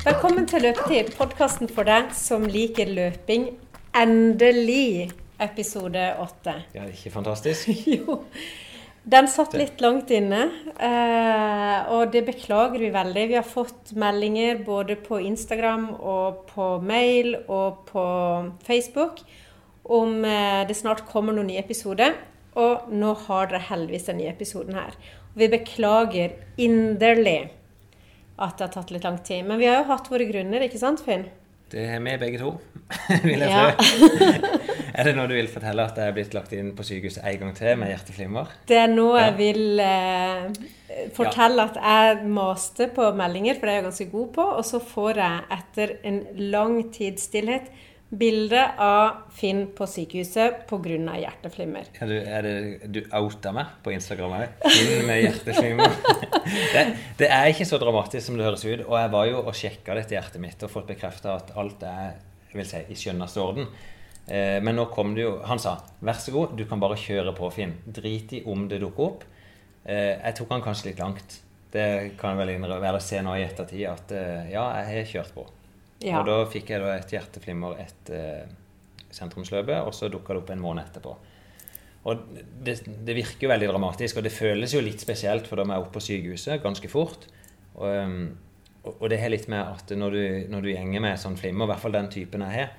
Velkommen til Løpetid, podkasten for deg som liker løping. Endelig episode åtte. Ja, ikke fantastisk? jo. Den satt litt langt inne, eh, og det beklager vi veldig. Vi har fått meldinger både på Instagram og på mail og på Facebook om eh, det snart kommer noen nye episoder. Og nå har dere heldigvis den nye episoden her. Vi beklager inderlig at det har tatt litt lang tid. Men vi har jo hatt våre grunner, ikke sant, Finn? Det er vi begge to, vil jeg Ja. tro. er det noe du vil fortelle at jeg er blitt lagt inn på sykehuset en gang til med hjerteflimmer? Det er nå Ja. jeg vil eh, fortelle at jeg maste på meldinger, for det er jeg ganske god på. Og så får jeg etter en lang tids stillhet bilde av Finn på sykehuset pga. hjerteflimmer. Er du, er det, du outa meg på Instagram òg. Finn med hjerteflimmer. det, det er ikke så dramatisk som det høres ut. Og jeg var jo og sjekka dette hjertet mitt og fått bekrefta at alt er vil si, i skjønneste orden. Eh, men nå kom det jo Han sa vær så god, du kan bare kjøre på, Finn. Drit i om det dukker opp. Eh, jeg tok han kanskje litt langt. Det kan vel innrømme, å se nå i ettertid at eh, ja, jeg har kjørt på. Ja. Og da fikk jeg da et hjerteflimmer etter eh, sentrumsløpet, og så dukka det opp en måned etterpå. Og det, det virker jo veldig dramatisk, og det føles jo litt spesielt, for da er jeg oppe på sykehuset ganske fort. Og, um, og det har litt med at når du, når du gjenger med sånn flimmer, i hvert fall den typen jeg har,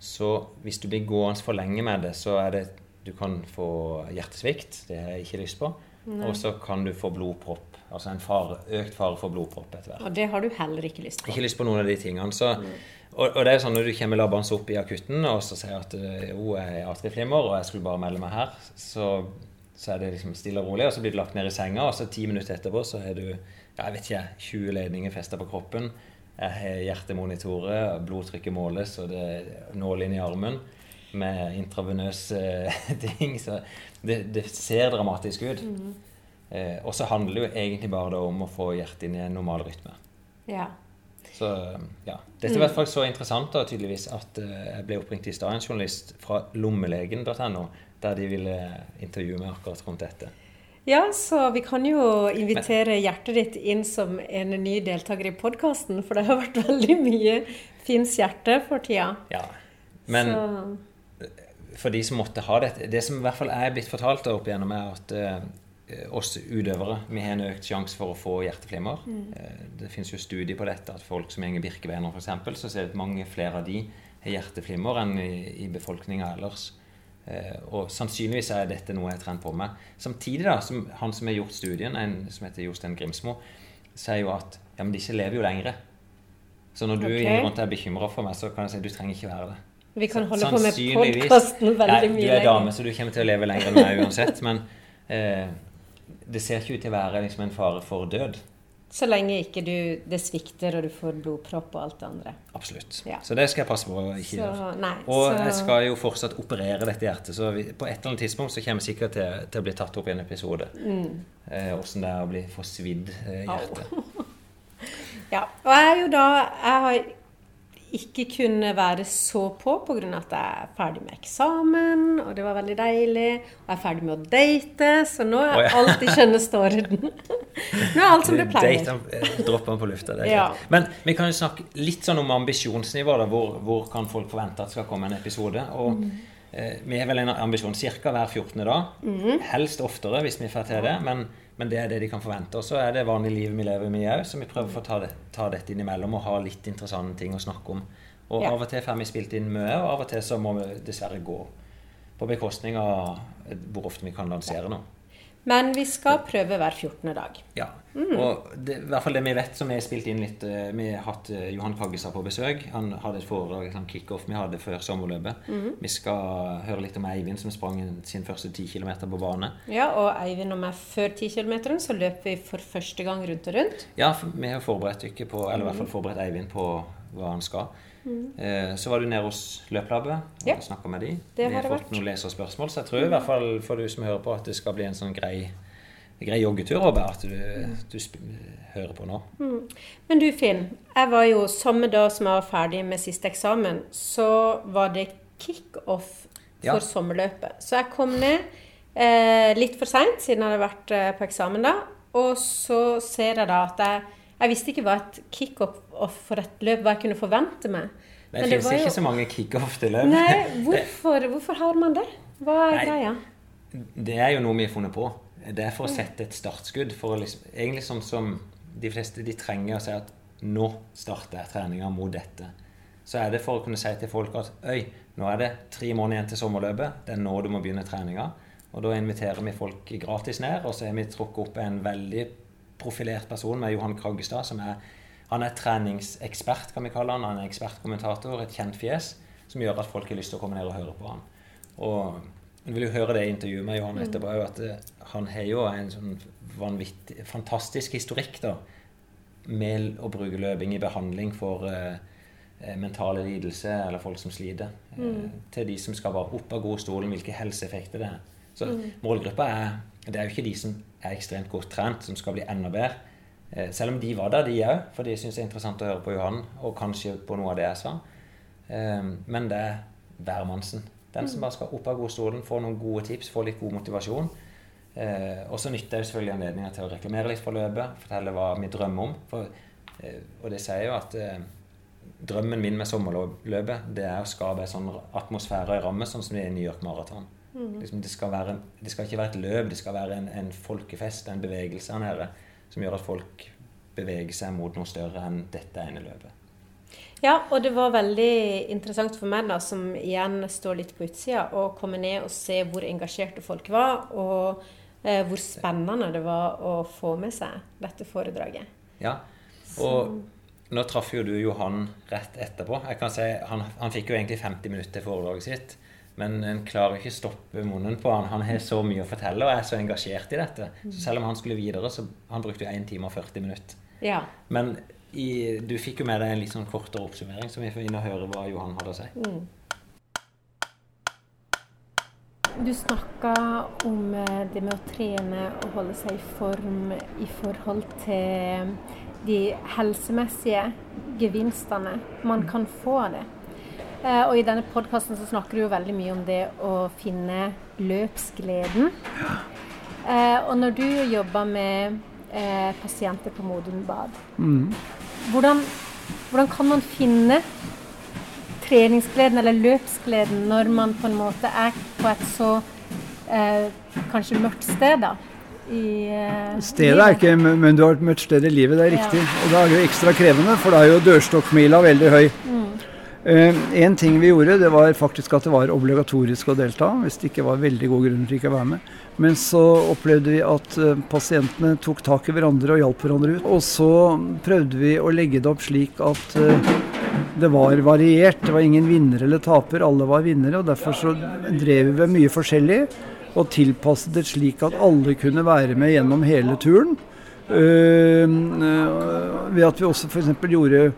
så hvis du blir gående for lenge med det, så er det Du kan få hjertesvikt, det har jeg ikke lyst på. Og så kan du få blodpropp. Altså en fare, økt fare for blodpropp etter hvert. Og det har du heller ikke lyst på. Ikke lyst på noen av de tingene. Så, og, og det er sånn når du kommer labbende opp i akutten og så sier at jo, jeg er atrieflimmer og jeg skulle bare melde meg her, så, så er det liksom stille og rolig, og så blir du lagt ned i senga, og så ti minutter etterpå så har du ja, jeg vet ikke, 20 ledninger festa på kroppen. Jeg har hjertemonitorer, blodtrykket måles, og det er nål inn i armen med intravenøse ting. Så det, det ser dramatisk ut. Eh, og så handler det jo egentlig bare om å få hjertet inn i en normal rytme. Ja. Så ja. Dette er faktisk hvert så interessant da, tydeligvis at eh, jeg ble oppringt i stad en journalist fra lommelegen.no, der de ville intervjue meg akkurat rundt dette. ja, så vi kan jo invitere hjertet ditt inn som en ny deltaker i podkasten, for det har vært veldig mye Fins hjerte for tida. Ja. Men så, for de som måtte ha dette Det som i hvert fall er blitt fortalt opp igjennom, er at eh, oss utøvere vi har en økt sjanse for å få hjerteflimmer. Mm. det finnes jo studier på dette at folk som går Birkebeiner f.eks., så ser vi at mange flere av de har hjerteflimmer enn i, i befolkninga ellers. Eh, og sannsynligvis er dette noe jeg har trent på meg. Samtidig, da, som han som har gjort studien, en som heter Jostein Grimsmo, sier jo at ja, men disse lever jo lengre. Så når du okay. rundt er bekymra for meg, så kan jeg si at du trenger ikke være det. vi kan holde på med podkasten veldig mye mye Du er dame, så du kommer til å leve lenger enn meg uansett. Men eh, det ser ikke ut til å være liksom, en fare for død. Så lenge ikke du, det svikter og du får blodpropp og alt det andre. Absolutt. Ja. Så det skal jeg passe på å ikke Så, gjøre. Og så, jeg skal jo fortsatt operere dette hjertet, så vi, på et eller annet tidspunkt så kommer jeg sikkert til, til å bli tatt opp i en episode. mm, Eh, Åssen det er å bli forsvidd eh, hjerte. Ja. Og jeg er jo da Jeg har ikke kunne være så på pga. at jeg er ferdig med eksamen, og det var veldig deilig. Og jeg er ferdig med å date, så nå er oh, ja. alt i skjønneste orden. Nå er alt som det pleier. Date, eh, Dropper på lufta. Det er Ja. greit. Men vi kan jo snakke litt sånn om ambisjonsnivå. da, Hvor, hvor kan folk forvente at det skal komme en episode? Og Mm. eh, Vi har vel en ambisjon ca. hver 14. dag. Mm. Helst oftere hvis vi får til det. Men, men det er det de kan forvente. Og så er det vanlige livet vi lever i òg, så vi prøver å ta, det, ta dette innimellom og ha litt interessante ting å snakke om. Og Ja. av og til får vi spilt inn mye, og av og til så må vi dessverre gå på bekostning av hvor ofte vi kan lansere noe. Men vi skal prøve hver 14. dag. Ja. Mm. Og det, i hvert fall det vi vet, som vi spilt inn litt eh, Vi har hatt eh, Johan Kaggestad på besøk. Han hadde et foredrag, sånn kickoff vi hadde før sommerløpet. Mm. Vi skal høre litt om Eivind som sprang sin første 10 km på bane. Ja, og Eivind og meg før 10 km så løper vi for første gang rundt og rundt. Ja, vi har forberedt dere på, eller i hvert Mm. fall forberedt Eivind på hva han skal. Mm. Så var du nede hos Løplabbet Ja. og snakka med de. Det vi har fått vært. noen leserspørsmål, så jeg tror i hvert fall for du som hører på, at det skal bli en sånn grei, grei joggetur. Robert, du, du hører på nå. Men du Finn, jeg var jo samme dag som jeg var ferdig med siste eksamen, så var det kickoff for Ja. sommerløpet. Så jeg kom ned eh, litt for seint, siden jeg hadde vært eh, på eksamen da. Og så ser jeg da at jeg, Jeg visste ikke hva et kickoff for et løp hva jeg kunne forvente meg. Men Det fins jo... ikke så mange kickoff til løp. Nei, hvorfor, hvorfor, har man det? Hva er Nei, greia? Det er jo noe vi har funnet på. Det er for å sette et startskudd. For å liksom, egentlig sånn som de fleste de trenger å si at nå starter jeg treninga mot dette. Så er det for å kunne si til folk at øy, nå er det tre måneder igjen til sommerløpet. Det er nå du må begynne treninga. Og da inviterer vi folk gratis ned, og så har vi trukket opp en veldig profilert person med Johan Kraggestad, som er han er treningsekspert, kan vi kalle han. Han er ekspertkommentator, et kjent fjes, som gjør at folk har lyst til å komme ned og høre på han. Og du vil jo høre det intervjuet med Johan etterpå, at eh, han har jo en sånn vanvittig, fantastisk historikk da, med å bruke løping i behandling for uh, mentale lidelser eller folk som sliter. Mm. Uh, til de som skal være opp av godstolen, hvilke helseeffekter det er. Så mm. målgruppa er Det er jo ikke de som er ekstremt godt trent, som skal bli enda bedre. Eh, selv om de var der, de òg, for de syns det er interessant å høre på Johan, og kanskje på noe av det jeg sa. Men det er hvermannsen. Den som mm. bare skal opp av godstolen, få noen gode tips, få litt god motivasjon. Eh, og så nytter jeg selvfølgelig anledninga til å reklamere litt for løpet, fortelle hva vi drømmer om. For, og det sier jo at drømmen min med sommerløpet det er å skape en sånn atmosfære og ramme, sånn som det er i New York Marathon. Mm. Liksom, det, skal være, det, skal ikke være et løp, det skal være en, en folkefest, en bevegelse her nede som gjør at folk beveger seg mot noe større enn dette ene løpet. Ja, og det var veldig interessant for meg, da, som igjen står litt på utsida, å komme ned og se hvor engasjerte folk var, og eh, hvor spennende det var å få med seg dette foredraget. Ja, og Så. nå traff jo du Johan rett etterpå. Jeg kan si, han, han fikk jo egentlig 50 minutter til foredraget sitt. Men en klarer ikke stoppe munnen på han. Han har så mye å fortelle og er så engasjert i dette. Så selv om han skulle videre, så han brukte jo 1 time og 40 minutter. Ja. Men i, du fikk jo med deg en litt sånn kortere oppsummering, så vi får inn og høre hva Johan hadde å si. Mm. Du snakka om eh, det med å trene og holde seg i form i forhold til de helsemessige gevinstene man kan få av det. Eh, og i denne podkasten så snakker du jo veldig mye om det å finne løpsgleden. Ja. Eh, og når du jobber med eh, pasienter på Modum Bad, mm. Hvordan, hvordan, kan man finne treningsgleden eller løpsgleden når man på en måte er på et så eh, kanskje mørkt sted, da? I, eh, Stedet er ikke men du har et mørkt sted i livet, det er riktig. Ja. Og da er det jo ekstra krevende, for da er jo dørstokkmila veldig høy. Mm. Uh, en ting vi gjorde, det var faktisk at det var obligatorisk å delta. Hvis det ikke var veldig god grunn til ikke å være med. Men så opplevde vi at uh, pasientene tok tak i hverandre og hjalp hverandre ut. Og så prøvde vi å legge det opp slik at uh, det var variert. Det var ingen vinner eller taper, alle var vinnere. og Derfor så drev vi mye forskjellig og tilpasset det slik at alle kunne være med gjennom hele turen. ved at vi også f.eks. gjorde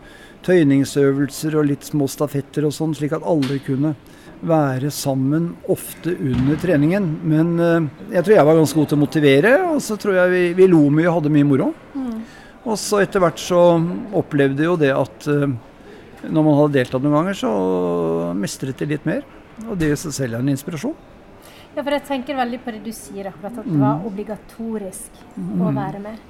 tøyningsøvelser og litt små stafetter og sånn, slik at alle kunne være sammen ofte under treningen. Men uh, jeg tror jeg var ganske god til å motivere, og så tror jeg vi, vi lo mye og hadde mye moro. Mm. Og så etter hvert så opplevde jo det at uh, når man hadde deltatt noen ganger, så mestret de litt mer. Og det i seg selv er en inspirasjon. Ja, for jeg tenker veldig på det du sier akkurat, at det var mm. obligatorisk mm. å være med.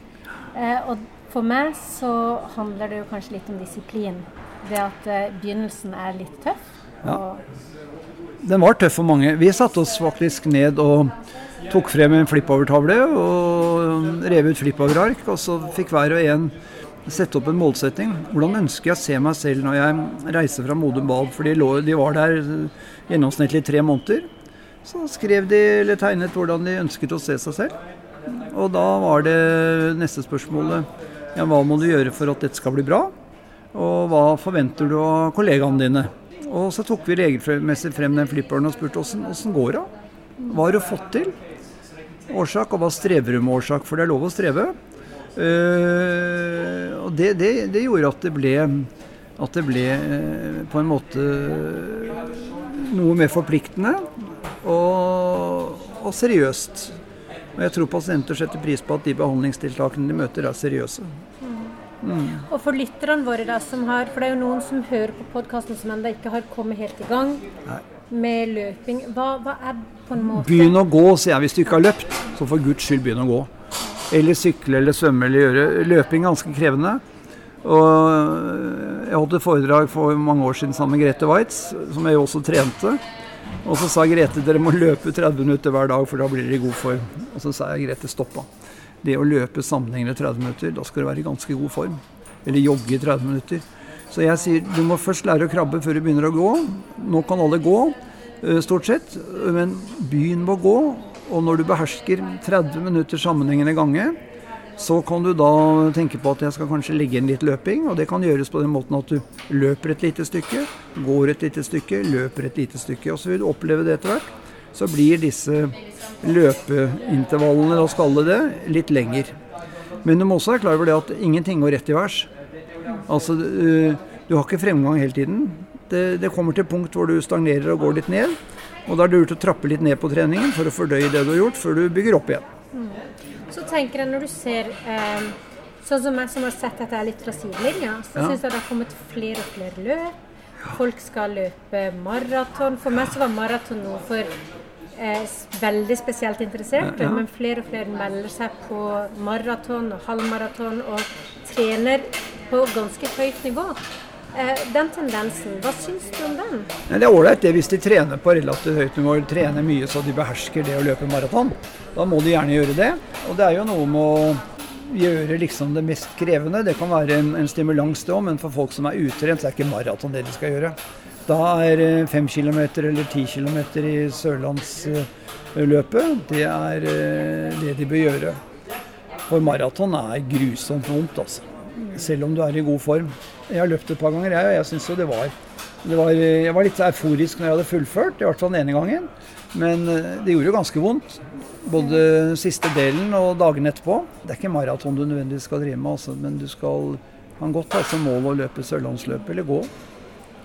Eh, og for meg så handler det jo kanskje litt om disiplin. Det at uh, begynnelsen er litt tøff. Ja. Den var tøff for mange. Vi satte oss faktisk ned og tok frem en flippover-tavle og rev ut flippover-ark. Og så fikk hver og en sette opp en målsetting. Hvordan ønsker jeg å se meg selv når jeg reiser fra Modum Bad? For de, de, var der gjennomsnittlig tre måneder. Så skrev de eller tegnet hvordan de ønsket å se seg selv. Og da var det neste spørsmålet ja, hva må du gjøre for at dette skal bli bra? Og hva forventer du av kollegaene dine? Og så tok vi regelmessig frem den flipperen og spurte åssen går det? Hva har du fått til? Årsak, og hva strever du med årsak? For det er lov å streve. Uh, og det, det, det, gjorde at det ble, at det ble uh, på en måte noe mer forpliktende og, og seriøst. Og jeg tror pasienter setter pris på at de behandlingstiltakene de møter, er seriøse. Mm. Og for lytterne våre, da, som har, for det er jo noen som hører på podkasten som ennå ikke har kommet helt i gang Nei. med løping. Hva, hva, er på en måte Begynn å gå, sier jeg. Hvis du ikke har løpt, så for guds skyld begynn å gå. Eller sykle eller svømme eller gjøre. Løping er ganske krevende. Og jeg holdt et foredrag for mange år siden sammen med Grete Waitz, som jeg jo også trente. Og så sa Grete dere må løpe 30 minutter hver dag, for da blir dere i god form. Og så sa jeg Grete stoppa. Det å løpe sammenhengende 30 minutter, da skal du være i ganske god form. Eller jogge i 30 minutter. Så jeg sier du må først lære å krabbe før du begynner å gå. Nå kan alle gå, eh, stort sett. Men begynn med å gå. Og når du behersker 30 minutter sammenhengende gange, så kan du da tenke på at jeg skal kanskje legge inn litt løping. Og det kan gjøres på den måten at du løper et lite stykke, går et lite stykke, løper et lite stykke. Og så vil du oppleve det etter hvert. Så blir disse løpeintervallene, la oss kalle det, litt lenger. Men du må også være klar over det at ingenting går rett i værs. Altså, du har ikke fremgang hele tiden. Det, det kommer til punkt hvor du stagnerer og går litt ned. Og da er det lurt å trappe litt ned på treningen for å fordøye det du har gjort, før du bygger opp igjen. Så tenker jeg når du ser eh, Sånn som jeg som har sett dette litt fra sidelinja, så ja. syns jeg det har kommet flere og flere løp. Folk skal løpe maraton. For meg så var maraton noe for eh, veldig spesielt interesserte, ja, ja. men flere og flere melder seg på maraton og halvmaraton og trener på ganske høyt nivå. Eh, den tendensen, hva syns du om den? Det er ålreit hvis de trener på relativt høyt nivå, trener mye så de behersker det å løpe maraton. Da må de gjerne gjøre det. Og det er jo noe med å gjøre liksom det mest krevende. Det kan være en, en stimulans det òg, men for folk som er utrent, så er ikke maraton det de skal gjøre. Da er eh, fem kilometer eller ti kilometer i sørlandsløpet det er eh, det de bør gjøre. For maraton er grusomt vondt, altså. Selv om du er i god form. Jeg har løpt et par ganger, jeg, og jeg syns jo det var, det var Jeg var litt euforisk når jeg hadde fullført, i hvert fall den ene gangen. Men eh, det gjorde jo ganske vondt. Både siste delen og dagene etterpå. Det er ikke maraton du nødvendigvis skal drive med, altså, men du skal kan godt ha mål å løpe sørlandsløpet eller gå.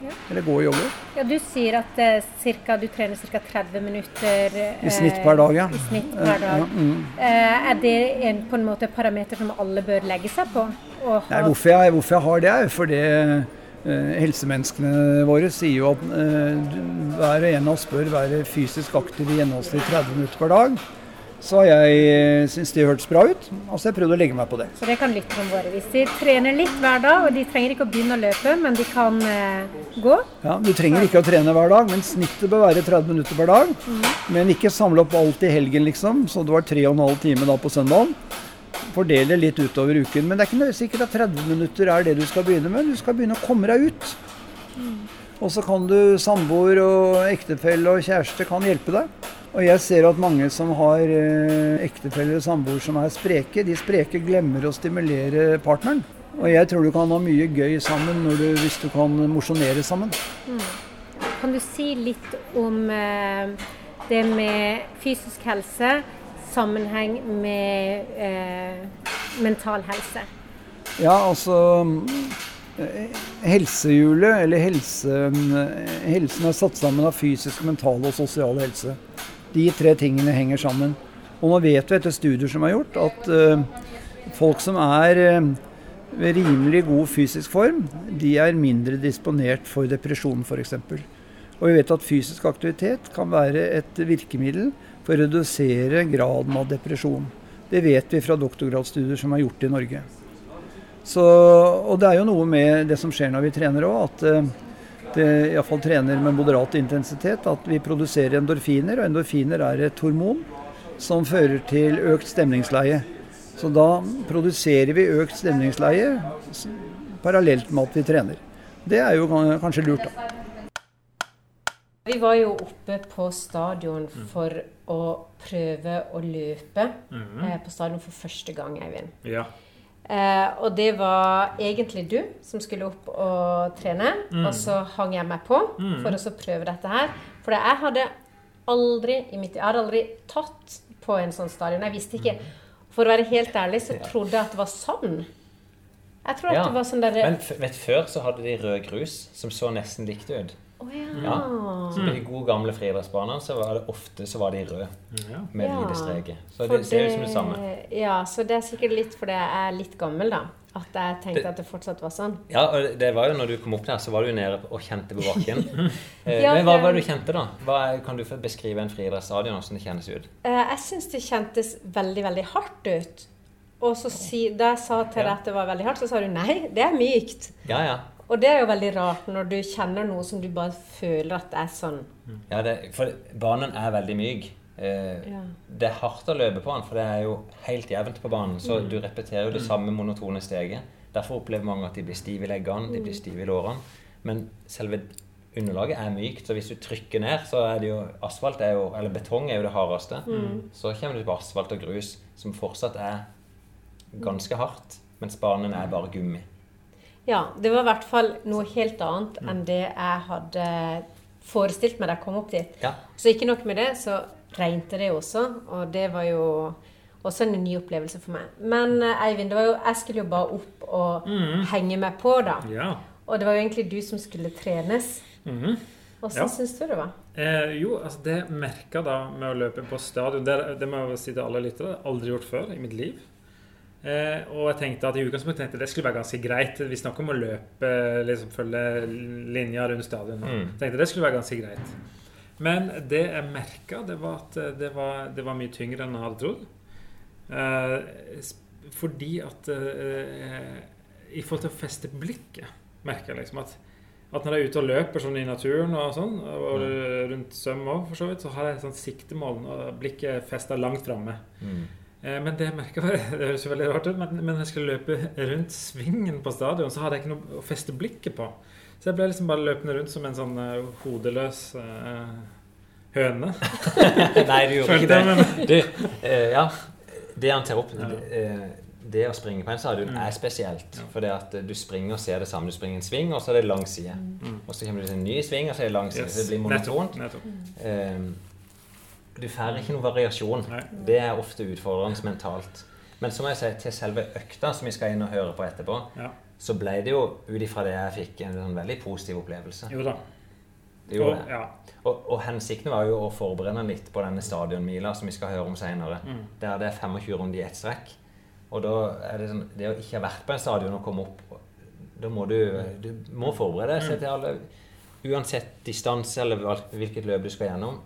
Ja. Eller gå og jogge. Ja, Du sier at eh, cirka, du trener ca. 30 minutter eh, I snitt per dag, ja. I snitt per dag. Ja, mm. eh, er det en, på en måte parameter som alle bør legge seg på? Nei, hvorfor, jeg, hvorfor jeg har det, er fordi eh, helsemenneskene våre sier jo at eh, hver og en av oss bør være fysisk aktiv i gjennomsnitt 30 minutter per dag. Så har jeg syns syntes det hørtes bra ut, og så har jeg prøvd å legge meg på det. Så det kan lytterne våre. Hvis de trener litt hver dag, og de trenger ikke å begynne å løpe, men de kan eh, gå Ja, Du trenger ikke å trene hver dag, men snittet bør være 30 minutter per dag. Mm. Men ikke samle opp alt i helgen, liksom. Så det var 3,5 timer da på søndag fordele litt utover uken. Men det er ikke sikkert at 30 minutter er det du skal begynne med. Du skal begynne å komme deg ut. Mm. Og så kan du samboer og ektefelle og kjæreste kan hjelpe deg. Og jeg ser at mange som har eh, ektefelle og samboer som er spreke, de spreke glemmer å stimulere partneren. Og jeg tror du kan ha mye gøy sammen du, hvis du kan mosjonere sammen. Mm. Kan du si litt om eh, det med fysisk helse? sammenheng med eh, mental helse? Ja, altså Helsehjulet, eller helse, eh, helsen er satt sammen av fysisk, mental og sosial helse. De tre tingene henger sammen. Og nå vet vi etter studier som er gjort, at uh, folk som er uh, ved rimelig god fysisk form, de er mindre disponert for depresjon f.eks. Og vi vet at fysisk aktivitet kan være et virkemiddel for å redusere graden av depresjon. Det vet vi fra doktorgradsstudier som er gjort i Norge. Så, og det er jo noe med det som skjer når vi trener òg, at eh, det iallfall trener med moderat intensitet, at vi produserer endorfiner. Og endorfiner er et hormon som fører til økt stemningsleie. Så da produserer vi økt stemningsleie parallelt med at vi trener. Det er jo kanskje lurt, da. Vi var jo oppe på stadion for å prøve å løpe mm -hmm. eh, på stadion for første gang, Eivind. Ja. Eh, og det var egentlig du som skulle opp og trene, mm. og så hang jeg meg på mm. for å prøve dette her. For jeg hadde aldri i mitt, jeg hadde aldri tatt på en sånn stadion. Jeg visste ikke For å være helt ærlig så trodde jeg at det var sand. Jeg tror ja. at det var sånn der, Men vet, før så hadde de rød grus som så nesten likt ut. Oh, ja. ja. Så på de gode, gamle friidrettsbanene så var det ofte så var de røde med ja. hvite streker. Så det, det ser ut som det samme. Ja, så det er sikkert litt fordi jeg er litt gammel, da. At jeg tenkte det, at det fortsatt var sånn. Ja, og det var jo når du kom opp der, så var du nede og kjente på bakken. Eh, ja, Men hva var det du kjente, da? Hva, kan du beskrive en friidrettsstadion, hvordan det kjennes ut? Eh, jeg syns det kjentes veldig, veldig hardt ut. Og så si, da jeg sa til deg at det var veldig hardt, så sa du nei, det er mykt. Ja, ja. Og det er jo veldig rart når du kjenner noe som du bare føler at er sånn. ja det, for banen er veldig myk. Eh, Ja. Det er hardt å løpe på den, for det er jo helt jevnt på banen. Så du repeterer jo det samme monotone steget. Derfor opplever mange at de blir stive i leggene, de blir stive i lårene. Men selve underlaget er mykt, så hvis du trykker ned, så er det jo asfalt er jo, eller betong er jo det hardeste. Så kommer du på asfalt og grus, som fortsatt er ganske hardt, mens banen er bare gummi. Ja, det var i hvert fall noe helt annet enn det jeg hadde forestilt meg da jeg kom opp dit. Ja. Så ikke nok med det, så regnet det også, og det var jo også en ny opplevelse for meg. Men eh, Eivind, det var jo, jeg skulle jo bare opp og henge meg på da. Ja. Og det var jo egentlig du som skulle trenes. Mhm. Hvordan Ja. syns du det var? Eh, jo, altså det merka da med å løpe på stadion Det, det må jeg si til alle lyttere, aldri gjort før i mitt liv. Eh, og jeg tenkte at i utgangspunktet tenkte det skulle være ganske greit. Vi snakker om å løpe, liksom følge linja rundt stadion. Mm. Tenkte det skulle være ganske greit. Men det jeg merka, det var at eh, det var, det var mye tyngre enn jeg hadde trodd. Eh, fordi at eh, I forhold til å feste blikket, merker jeg liksom at at når jeg er ute og løper sånn i naturen og sånn, og rundt søm òg, for så vidt, så har jeg et sånt siktemål og blikket festa langt framme. Mm. Eh, Men det jeg merka Det høres jo veldig rart ut, men, men når jeg skulle løpe rundt svingen på stadion, så hadde jeg ikke noe å feste blikket på. Så jeg ble liksom bare løpende rundt som en sånn uh, hodeløs uh, høne. Nei, du gjorde ikke det. det. Du, uh, ja, det han tar opp det, det å springe på en stadion er spesielt. For det at du springer og ser det samme. Du springer en sving, og så er det lang side. Og så kommer det en ny sving, og så er det lang side. Så det blir monotont. Nettopp. nettopp. Eh, du får ikke noe variasjon. Nei. Det er ofte utfordrende mentalt. Men så må jeg si til selve økta som vi skal inn og høre på etterpå, Ja. så ble det jo ut ifra det jeg fikk, en en veldig positiv opplevelse. Jo da. Det gjorde det. ja. Og, og hensikten var jo å forberede litt på denne stadionmila som vi skal høre om senere. Mm. Der det er 25 runder i ett strekk. Og da er det sånn Det å ikke ha vært på en stadion og komme opp Da må du Du må forberede deg Mm. til alle Uansett distanse eller hvilket løp du skal gjennom,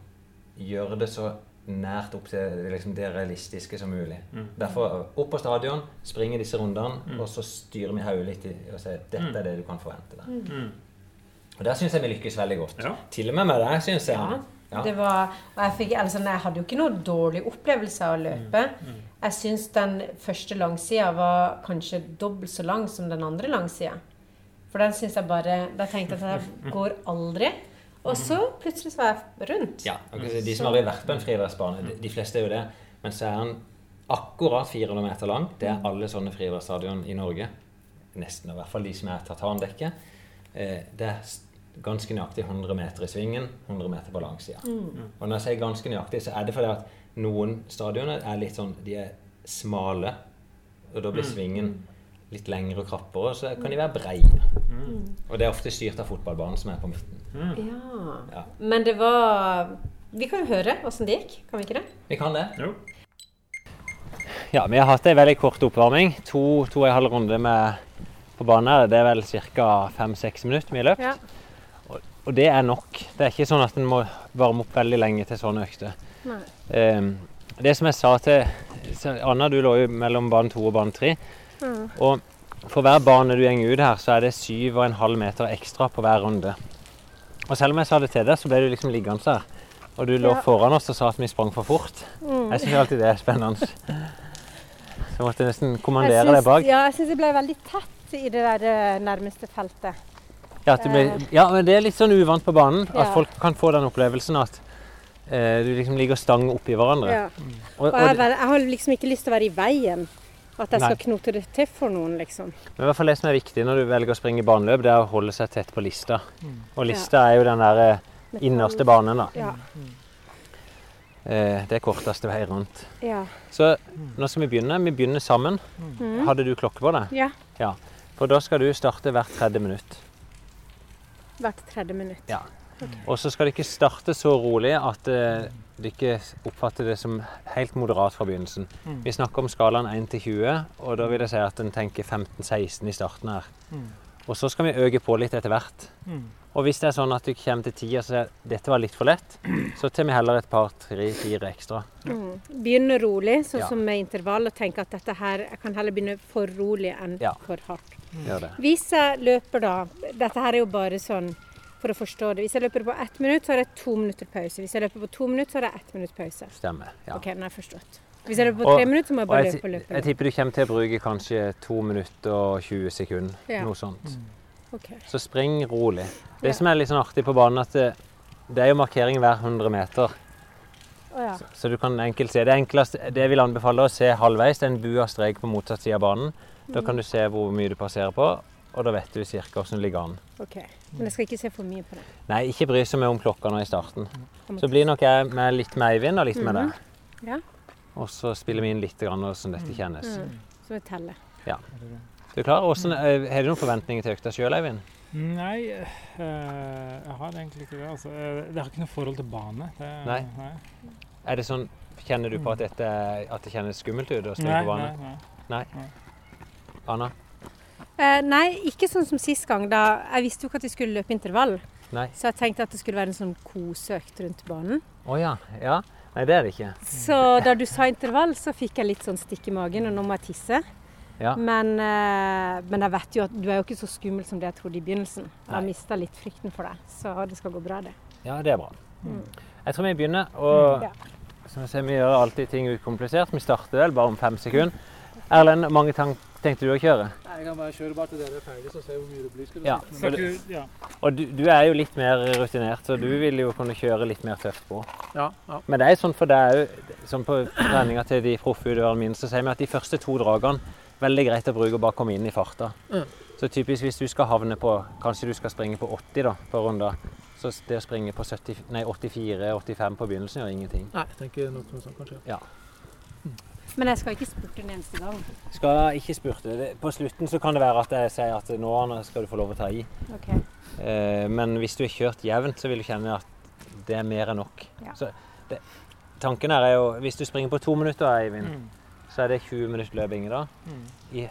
gjør det så nært opp til liksom, det realistiske som mulig. Mm. Derfor opp på stadion, springe disse rundene, og så styrer vi hodet litt i og sier dette er det du kan forvente deg. Mm. Og der syns jeg vi lykkes veldig godt. Ja. Til og med med deg, syns jeg. Ja. Ja. Det var, og jeg, fikk, altså, jeg hadde jo ikke noen dårlig opplevelse av å løpe. Jeg syns den første langsida var kanskje dobbelt så lang som den andre langsida. For den syns jeg bare Da tenkte jeg at jeg går aldri. Og så plutselig så var jeg rundt. Ja, De som aldri har vært på en friidrettsbane, de, de fleste er jo det. Men så er den akkurat 400 meter lang. Det er alle sånne friidrettsstadion i Norge. Nesten, i hvert fall de som er tartandekket. Eh, det er ganske nøyaktig 100 meter i svingen, 100 meter på langsida. Og når jeg sier ganske nøyaktig, så er det fordi at noen stadioner er litt sånn De er smale, og da blir svingen litt lengre og krappere, så kan de være breie. Og det er ofte styrt av fotballbanen som er på midten. Ja. Ja. Men det var Vi kan jo høre åssen det gikk, kan vi ikke det? Vi kan det. Jo. Ja, vi har hatt en veldig kort oppvarming. To, to og en halv runde med, på banen. her. Det er vel ca. fem-seks minutter vi har løpt. Ja. Og, og det er nok. Det er ikke sånn at en må varme opp veldig lenge til sånne økter. Ehm, det som jeg sa til Anna, du lå jo mellom bane to og bane tre. Og for hver bane du går ut her, så er det syv og en halv meter ekstra på hver runde. Og selv om jeg sa det til deg, så ble du liksom liggende der. Og du lå Ja. foran oss og sa at vi sprang for fort. Jeg syns alltid det er spennende. Så jeg måtte nesten kommandere deg bak. ja, jeg syns jeg ble veldig tett i det der eh, nærmeste feltet. Ja, ble, ja, men det er litt sånn uvant på banen. At Ja. folk kan få den opplevelsen at eh, du liksom ligger stang oppi hverandre. Ja. Og, Og og, jeg, jeg har liksom ikke lyst til å være i veien. At jeg skal Nei. knote det til for noen, liksom. men i hvert fall det som er viktig når du velger å springe baneløp, det er å holde seg tett på lista. Og lista er jo den der eh, innerste banen, da. Ja. Eh, det er korteste vei rundt. Ja. Så nå skal vi begynne. Vi begynner sammen. Mm. Hadde du klokke på deg? ja. Ja. For da skal du starte hvert tredje minutt. Hvert tredje minutt. Ja. Og så skal det ikke starte så rolig at eh, du ikke oppfatter det som helt moderat fra begynnelsen. Vi snakker om skalaen 1 til 20, og da vil jeg si at en tenker 15-16 i starten her. Og så skal vi øke på litt etter hvert. Mm. Og hvis det er sånn at du kommer til tida så at dette var litt for lett, så tar vi heller et par, tre, fire ekstra. Mm. Begynne rolig, sånn Ja. som med intervall, og tenke at dette her Jeg kan heller begynne for rolig enn Ja. for hardt. Mm. Hvis jeg løper da Dette her er jo bare sånn for å forstå det. Hvis jeg løper på ett minutt, så har jeg to minutter pause. Hvis jeg løper på to minutter, så har jeg ett minutt pause. Stemmer. Ja. OK, nå har jeg forstått. Hvis jeg løper på Og- tre minutter, så må jeg Og bare jeg, løpe og løpe. jeg tipper du kommer til å bruke kanskje to minutter og 20 sekunder. Ja. Noe sånt. Ok. Så spring rolig. Det Ja. som er litt sånn artig på banen, at det, det er jo markering hver 100 meter. Å ja. Så du kan enkelt se. Det enkleste, det jeg vil anbefale å se halvveis, det er en bua strek på motsatt side av banen. Da kan du se hvor mye du passerer på, og da vet du ca. hvordan det ligger an. OK. Men jeg skal ikke se for mye på det. Nei, ikke bry seg mye om klokka nå i starten. Så blir nok jeg med litt med Eivind og litt med deg. Ja. Og så spiller vi inn litt grann hvordan dette kjennes. Mm. Så jeg teller. Du er klar? Hvordan, eh, har du noen forventninger til økta sjøl, Eivind? Nei, øh, jeg har egentlig ikke det. Altså, Eh, det har ikke noe forhold til bane. Det, Nei. Er det sånn, Kjenner du på at, dette, at det kjennes skummelt ut å springe Nei, på nei, nei. nei. Anna? Eh, nei, ikke sånn som sist gang. da Jeg visste jo ikke at vi skulle løpe intervall. Nei? Så jeg tenkte at det skulle være en sånn koseøkt rundt banen. Å ja. ja. Nei, det er det ikke. Så da du sa intervall, så fikk jeg litt sånn stikk i magen, og nå må jeg tisse. Ja. Men, eh, men jeg vet jo at du er jo ikke så skummel som det jeg trodde i begynnelsen. Jeg har mista litt frykten for deg, så det skal gå bra, det. ja, det er bra. Mm. Jeg tror vi begynner. Og Ja. som jeg ser, vi gjør alltid ting ukomplisert. Vi starter vel bare om fem sekunder. Erlend, mange tank tenkte du å kjøre? Nei, Jeg kan bare kjøre bare til dere er ferdige, så ser vi hvor mye det blir. Skal du Ja. si. Skal du, ja. Og du, du er jo litt mer rutinert, så du vil jo kunne kjøre litt mer tøft på. Ja, ja. Men det er sånn for deg òg, som på treninga til de proffutøverne mine, så sier vi at de første to dragene veldig greit å bruke og bare komme inn i farta. Mm. Så typisk hvis du skal havne på Kanskje du skal springe på 80 da, på runder. Så det å springe på 84-85 på begynnelsen gjør ingenting. Nei, jeg tenker noe sånt kanskje. Men jeg skal ikke spurte en eneste gang. Skal ikke spurte. Det- På slutten så kan det være at jeg sier at nå skal du få lov å ta i. Okay. Eh, men hvis du har kjørt jevnt, så vil du kjenne at det er mer enn nok. Ja. Så det, tanken her er jo Hvis du springer på to minutter, Eivind, Mm. så er det 20 minutter løping da, Mm. i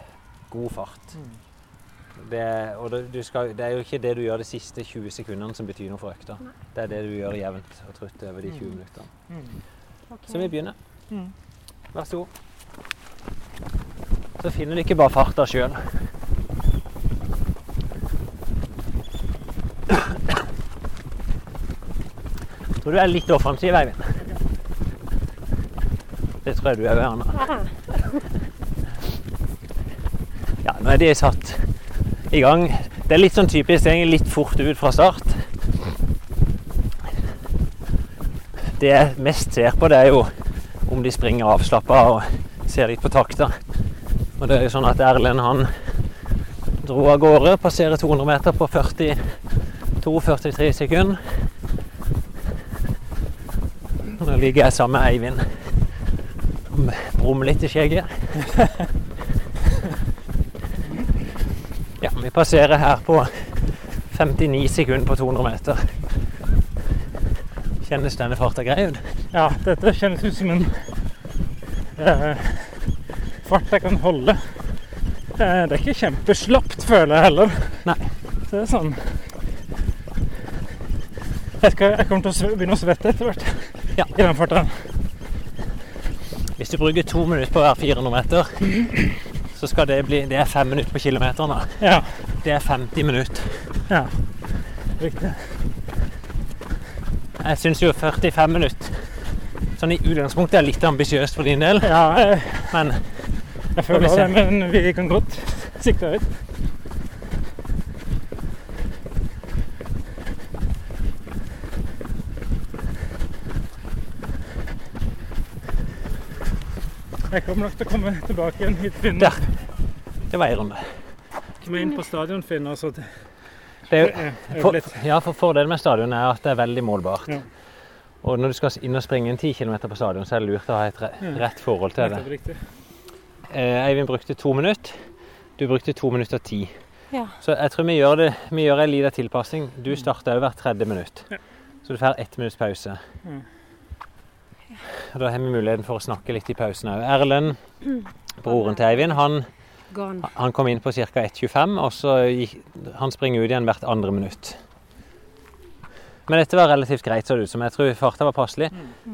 god fart. Mm. Det, og det, du skal, det er jo ikke det du gjør de siste 20 sekundene som betyr noe for økta. Nei. Det er det du gjør jevnt og trutt over de 20 Mm. minuttene. Mm. ok. Så vi begynner. Vær så god. Så finner du ikke bare farta sjøl. Tror du er litt offensiv, Eivind. Det tror jeg du er, Anna. Ja, nå er de satt i gang. Det er litt sånn typisk, er litt fort ut fra start. Det jeg mest ser på, det er jo om de springer avslappa og ser litt på takta. Og det er jo sånn at Erlend han dro av gårde, passerer 200 meter på 42-43 sekunder. Og Nå ligger jeg sammen med Eivind. og Brummer litt i skjegget. Ja, vi passerer her på 59 sekunder på 200 meter. Kjennes denne farta grei ut? Ja, dette kjennes ut som en eh, fart jeg kan holde. Eh, det er ikke kjempeslapt, føler jeg heller. Nei. Så det er sånn Jeg, skal, jeg kommer til å begynne å svette etter hvert Ja. i den farta. Hvis du bruker to minutter på hver 400 meter, så skal det bli Det er fem minutter på kilometeren. Ja. Det er 50 minutter. ja. Riktig. Jeg syns jo 45 minutter sånn i utgangspunktet er litt ambisiøst for din del, Ja, jeg, men jeg føler det, men vi kan godt sikte høyt. Jeg kommer nok til å komme tilbake igjen hit, Finne. Der. det var ei runde. Kom inn på stadion, Finn, og så Det er, for, ja, for Fordelen med stadion er at det er veldig målbart. Ja. Og når du skal inn og springe en 10 km på stadion, så er det lurt å ha et rett forhold til det. Eh, Eivind brukte to minutter. Du brukte to minutter og ti. Ja. Så jeg tror vi gjør, det, vi gjør en liten tilpassing. Du starter jo hvert tredje minutt. Ja. Så du får ett minutts pause. Mm. Og Da har vi muligheten for å snakke litt i pausen òg. Erlend, broren til Eivind, han Gone. Han kom inn på ca. 1,25, og så gikk, han springer ut igjen hvert andre minutt. Men dette var relativt greit, så det ut som. Jeg tror farta var passelig.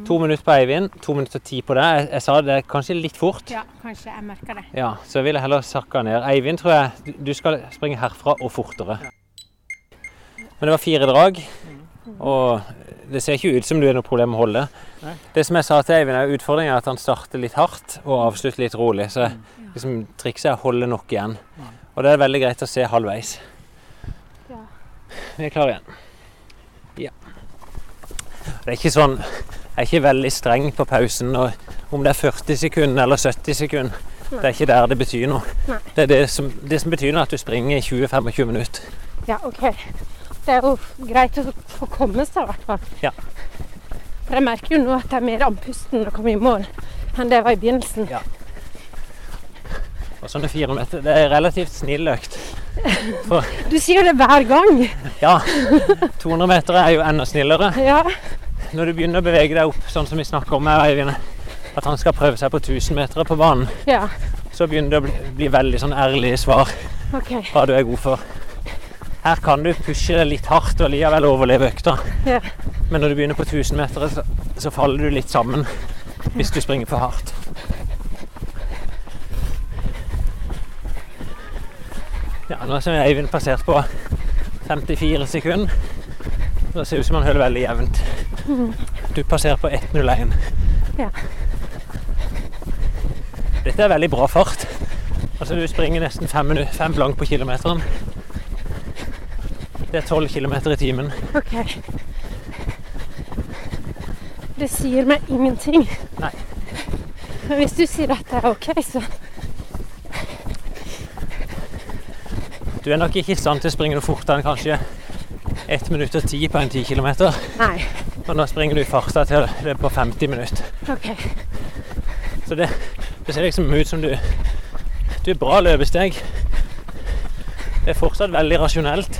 To minutter på Eivind, to minutter og ti på deg. Jeg, jeg sa det kanskje litt fort. Ja, kanskje jeg merka det. Ja, så jeg ville heller sakka ned. Eivind tror jeg du skal springe herfra og fortere. Men det var fire drag, og det ser ikke ut som du har noe problem med å holde. Det som jeg sa til Eivind, er utfordringen er at han starter litt hardt og avslutter litt rolig. Så liksom, trikset er å holde nok igjen. Og det er veldig greit å se halvveis. Ja. Vi er klare igjen. Ja. Det er ikke sånn Jeg er ikke veldig streng på pausen. Og om det er 40 sekunder eller 70 sekunder, det er ikke der det betyr noe. Nei. Det er det som, det som betyr noe, at du springer i 20-25 minutter. Ja, OK. Det er jo greit å få komme seg, i hvert fall. Ja. For jeg merker jo nå at jeg er mer andpusten når jeg kommer i mål enn det jeg var i begynnelsen. Ja. Og sånne fire meter, det er relativt snill økt. Du sier det hver gang. Ja, 200 meter er jo enda snillere. Ja. Når du begynner å bevege deg opp, sånn som vi snakker om her, Eivind, at han skal prøve seg på 1000 meter på banen, Ja. så begynner det å bli, bli veldig sånn ærlige svar okay. hva du er god for. Her kan du pushe det litt hardt og likevel overleve økta. Ja. Men når du begynner på 1000 meter, så, så faller du litt sammen hvis du springer for hardt. Ja, nå er Eivind passert på 54 sekunder. Det ser ut som han holder veldig jevnt. Du passerer på 1.01. Ja. Dette er veldig bra fart. Altså Du springer nesten fem, fem blank på kilometeren. Det er 12 km i timen. OK. Det sier meg ingenting. Nei. Men hvis du sier at det er OK, så Du er nok ikke i stand til å springe noe fortere enn kanskje 1 minutt og 10 på en 10 km. Nei. Og nå springer du i farta til det er på 50 minutter. OK. Så det, det ser liksom ut som du Du er bra løpesteg. Det er fortsatt veldig rasjonelt.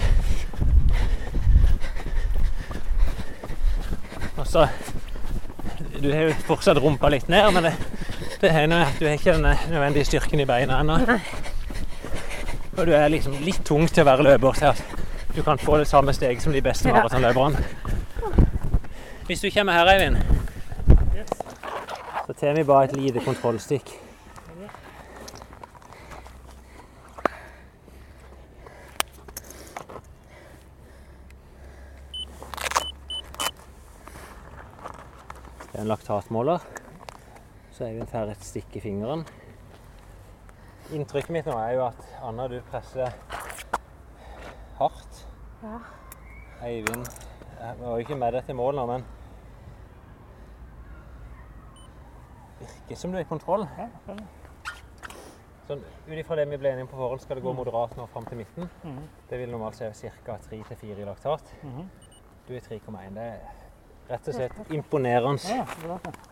Og så Du har jo fortsatt rumpa litt ned, men det, det hender at du har ikke den nødvendige styrken i beina ennå. Og du er liksom litt tung til å være løper til at du kan få det samme steget som de beste maratonløperne. Hvis du kommer her, Eivind, så tar vi bare et lite kontrollstikk. Det er en laktatmåler. Så Eivind får et stikk i fingeren. Inntrykket mitt nå er jo at Anna, du presser hardt. Ja. Eivind Jeg var jo ikke med deg til mål nå, men Virker som du er i kontroll. Sånn, Ut ifra det vi ble enige om på forhånd, skal det gå moderat nå fram til midten. Det vil normalt si ca. 3-4 i laktat. Du er 3,1. Det er rett og slett imponerende.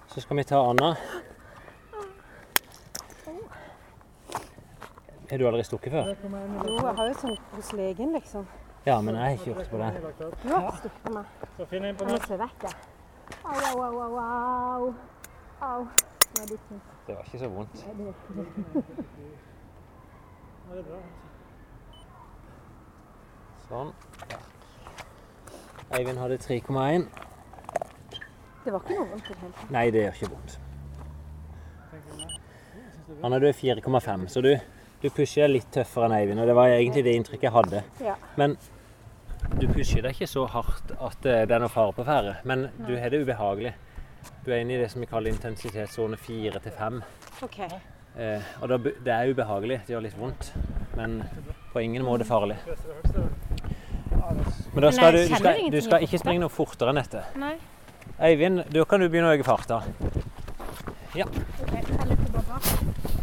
Så skal vi ta Anna. Har du aldri stukket før? Jo, jeg har jo sånn hos legen, liksom. Ja, men jeg har ikke gjort på det. Du har ikke stukket meg. Så finner jeg Jeg må se vekk, jeg. Au, au, au, au, au. Au. Litt. Det var ikke så vondt. Sånn. Eivind hadde 3,1. Det var ikke noe vondt i det hele tatt. Nei, det gjør ikke vondt. Anna, du er 4,5, så du, du pusher litt tøffere enn Eivind. Og det var egentlig det inntrykket jeg hadde. Ja. Men du pusher deg ikke så hardt at eh, det er noe fare på ferde. Men du har det ubehagelig. Du er inne i det som vi kaller intensitetssone 4 til 5. OK. Eh, og da, det er ubehagelig, det gjør litt vondt, men på ingen måte farlig. Men da skal du, du, skal, du skal ikke springe noe fortere enn dette. Nei. Eivind, da kan du begynne å øke farta. Ja. Jeg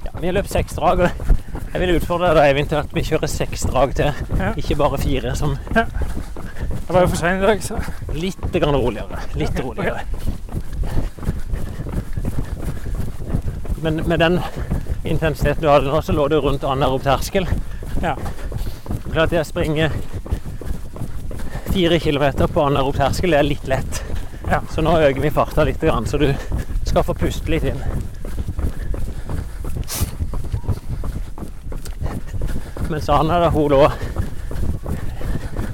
ja vi har løpt seks drag. og Jeg vil utfordre deg, Eivind, til at vi kjører seks drag til, Ja. ikke bare fire. Som Jeg var jo for sein i dag, så litt grann roligere. Litt roligere. Men med den intensiteten du hadde nå, så lå du rundt anaerob terskel. ja. Klart det å springe fire kilometer på anaerob terskel det er litt lett. Ja. Så nå øker vi farta litt, så du skal få puste litt inn. Mens Anna da, hun lå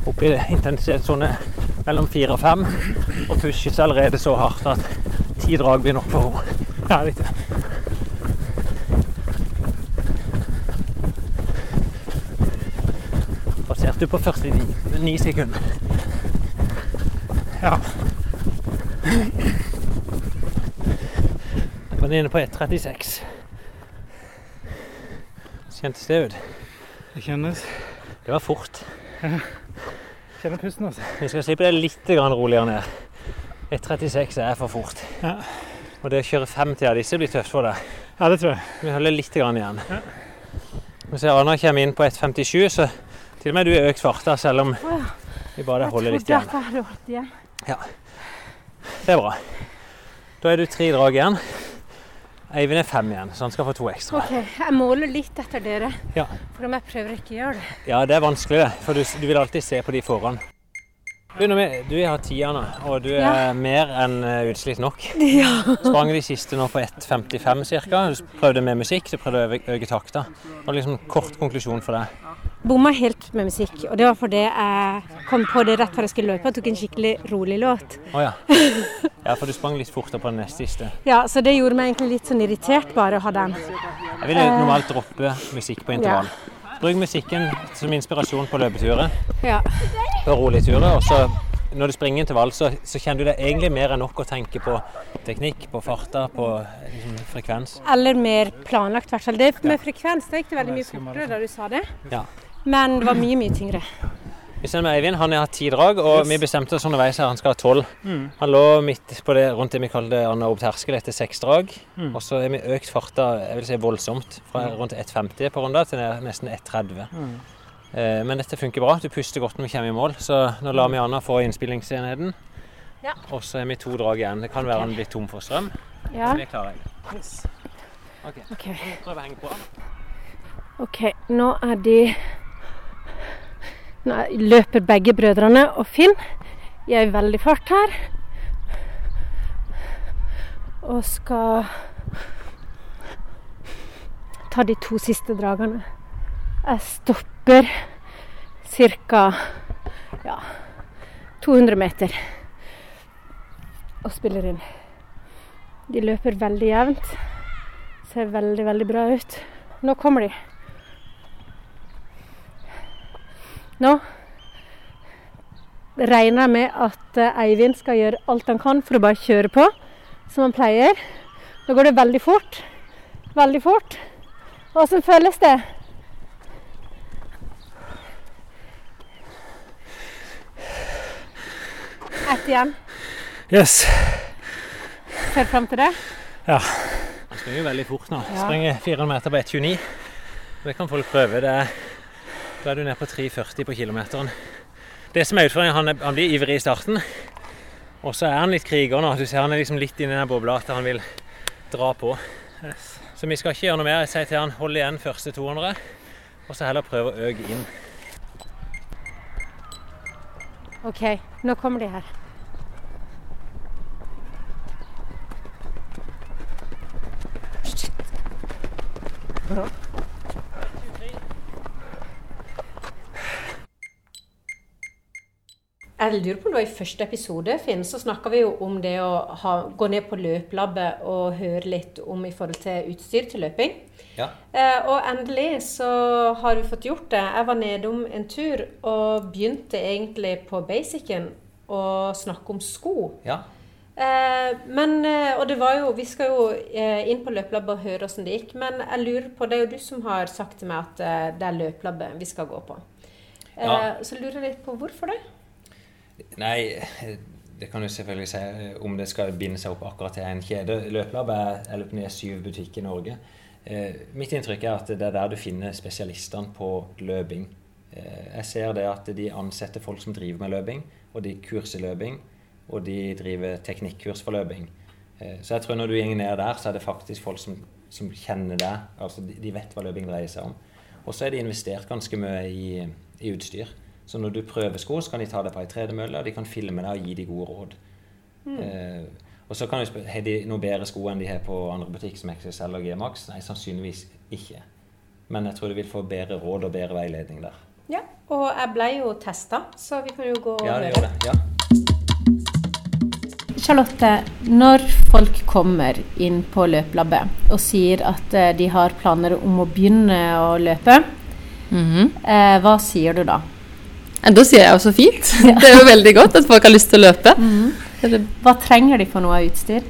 oppe i intensitetssone mellom fire og fem og pushes allerede så hardt at ti drag blir nok for henne. Ja, litt. Passerte du på 49 sekunder. Ja. Var inne på 1,36. Kjentes det ut? Det kjennes Det var fort. Kjenner pusten, altså. Vi skal slippe det litt roligere ned. 1,36 er for fort. Ja. Og det å kjøre 50 av disse blir tøft for deg. Ja, det tror jeg. Vi holder litt grann igjen. Vi ser Anna kommer inn på 1,57, så til og med du har økt farta, selv om vi bare holder litt igjen. jeg trodde at jeg hadde holdt igjen. Det er bra. Da er du tre drag igjen. Eivind er fem igjen, så han skal få to ekstra. OK, jeg måler litt etter dere. Ja. For om jeg prøver ikke å gjøre det. Ja, det er vanskelig, det. For du, du vil alltid se på de foran. Du, du har tida nå, og du er Ja. mer enn eh, utslitt nok. Ja. Sprang de siste nå på 1,55 ca. Du prøvde med musikk, du prøvde å øke, takta. Det var liksom kort konklusjon for deg. Bomma helt med musikk, og det var fordi jeg kom på det rett før jeg skulle løpe og tok en skikkelig rolig låt. Å ja. Ja, for du sprang litt fortere på den neste siste. Ja, Så det gjorde meg egentlig litt sånn irritert bare å ha den. Jeg ville normalt droppe musikk på intervall. Bruk musikken som inspirasjon på løpeturer Ja. og rolige turer. Og så når du springer intervall, så, så kjenner du det egentlig mer enn nok å tenke på teknikk, på farta, på liksom, frekvens. Eller mer planlagt, i hvert fall. Det med frekvens det gikk det veldig mye fortere da du sa det. Ja. Men det var mye, mye tyngre. Vi ser med Eivind, han har hatt ti drag, og vi bestemte oss underveis her han skal ha tolv. Mm. Han lå midt på det, rundt det vi kaller anaerob terskel etter seks drag. Mm. Og så har vi økt farta jeg vil si voldsomt, fra rundt 1,50 på runda til nesten 1,30. Mm. Eh, men dette funker bra. Du puster godt når vi kommer i mål, så nå lar vi Anna få innspillingsenheten. Ja. Og så har vi to drag igjen. Det kan være han blir tom for strøm. Ja, Men det klarer jeg. Ok, OK. Prøv å henge på. Ok, nå er de Nå er- løper begge brødrene og Finn i ei veldig fart her. Og skal ta de to siste dragene. Jeg stopper ca. Ja, 200 meter og spiller inn. De løper veldig jevnt. Ser veldig, veldig bra ut. Nå kommer de. Nå regner jeg med at eh, Eivind skal gjøre alt han kan for å bare kjøre på, som han pleier. Nå går det veldig fort. Veldig fort. Åssen føles det? Ett igjen. Yes. Ser fram til det. Ja. Han springer veldig fort nå. Ja. Springer 400 meter på 1,29. Det kan folk prøve. Det er, da er du nede på 3,40 på kilometeren. Det som er utfordringen, han, han blir ivrig i starten. Og så er han litt kriger nå. Du ser han er liksom litt inni den bobla at han vil dra på. Så vi skal ikke gjøre noe mer. Jeg sier til han hold igjen første 200, og så heller prøve å øke inn. OK, nå kommer de her. Jeg lurer på om det var I første episode Finn, så snakka vi jo om det å ha, gå ned på løplabbet og høre litt om i forhold til utstyr til løping. Ja. Eh, og endelig så har vi fått gjort det. Jeg var nedom en tur og begynte egentlig på basicen å snakke om sko. Ja. Eh, men, eh, og det var jo, Vi skal jo eh, inn på løplabbet og høre åssen det gikk. Men jeg lurer på, det er jo du som har sagt til meg at eh, det er løplabbet vi skal gå på. Eh, Ja. Så lurer jeg litt på hvorfor det. Nei, det kan du selvfølgelig si om det skal binde seg opp akkurat til en kjede. Løpelab er, er syv butikker i Norge. Eh, mitt inntrykk er at det er der du finner spesialistene på løping. Eh, jeg ser det at de ansetter folk som driver med løping, og de kurser løping, og de driver teknikkurs for løping. Eh, så jeg tror når du går ned der, så er det faktisk folk som, som kjenner deg. Altså de, de vet hva løping dreier seg om. Og så er de investert ganske mye i, i utstyr. Så når du prøver sko, så kan de ta deg på ei tredemølle, og de kan filme deg og gi deg gode råd. Eh, og så kan du spørre har de noe bedre sko enn de har på andre butikker som XXL og G-Max. Nei, sannsynligvis ikke. Men jeg tror du vil få bedre råd og bedre veiledning der. Ja, og jeg ble jo testa, så vi kan jo gå og Ja, det høre. Ja. Charlotte, når folk kommer inn på løpelabbet og sier at eh, de har planer om å begynne å løpe, Mhm. eh, hva sier du da? Ja, Da sier jeg jo så fint. Det er jo veldig godt at folk har lyst til å løpe. Er Hva trenger de for noe av utstyr?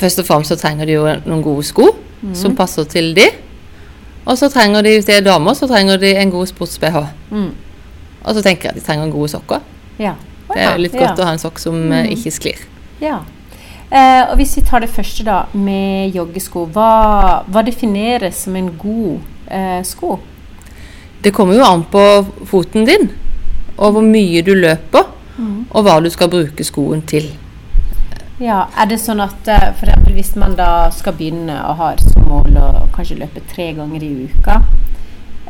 Først og fremst så trenger de jo noen gode sko som passer til de. Og så trenger de, hvis de er damer, så trenger de en god sports-BH. Mm. Og så tenker jeg at de trenger gode sokker. Ja. Det er jo litt godt å ha en sokk som eh, ikke sklir. Ja. Eh, og hvis vi tar det første, da, med joggesko. Hva, hva defineres som en god eh, sko? Det kommer jo an på foten din, og hvor mye du løper, og hva du skal bruke skoen til. Ja, Er det sånn at eh, for eksempel hvis man da skal begynne å ha som mål å kanskje løpe tre ganger i uka,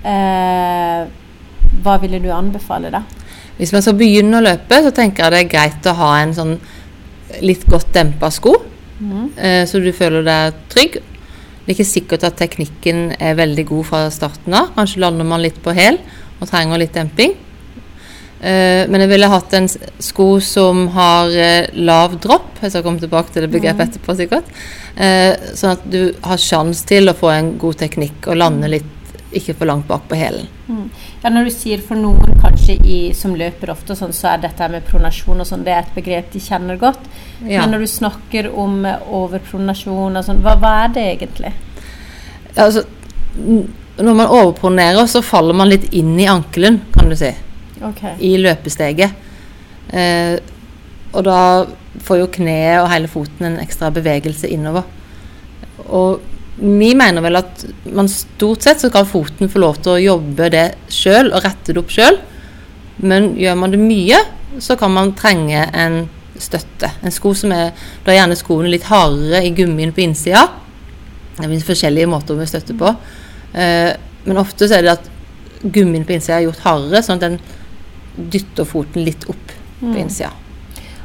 eh, hva ville du anbefale da? Hvis man skal begynne å løpe, så tenker jeg det er greit å ha en sånn litt godt dempa sko, eh, så du føler deg trygg. Det er ikke sikkert at teknikken er veldig god fra starten av. Kanskje lander man litt på hæl og trenger litt demping. Eh, men jeg ville hatt en sko som har eh, lav dropp. Jeg skal komme tilbake til det begrepet etterpå, sikkert. Eh, sånn at du har sjanse til å få en god teknikk og lande litt ikke for langt bak på hælen. Ja, Når du sier for noen kanskje i, som løper ofte, sånn, så er dette med pronasjon og sånn, det er et begrep de kjenner godt. Ja. Men når du snakker om eh, overpronasjon og sånn, hva, hva er det egentlig? Altså, når man overpronerer, så faller man litt inn i ankelen, kan du si. Okay. I løpesteget. Eh, og da får jo kneet og hele foten en ekstra bevegelse innover. Og vi mener vel at man stort sett så skal foten få lov til å jobbe det sjøl og rette det opp sjøl. Men gjør man det mye, så kan man trenge en støtte. En sko som er Da er gjerne skoene litt hardere i gummien på innsida. Det finnes forskjellige måter med støtte på. Eh, men ofte så er det at gummien på innsida er gjort hardere, sånn at den dytter foten litt opp på innsida.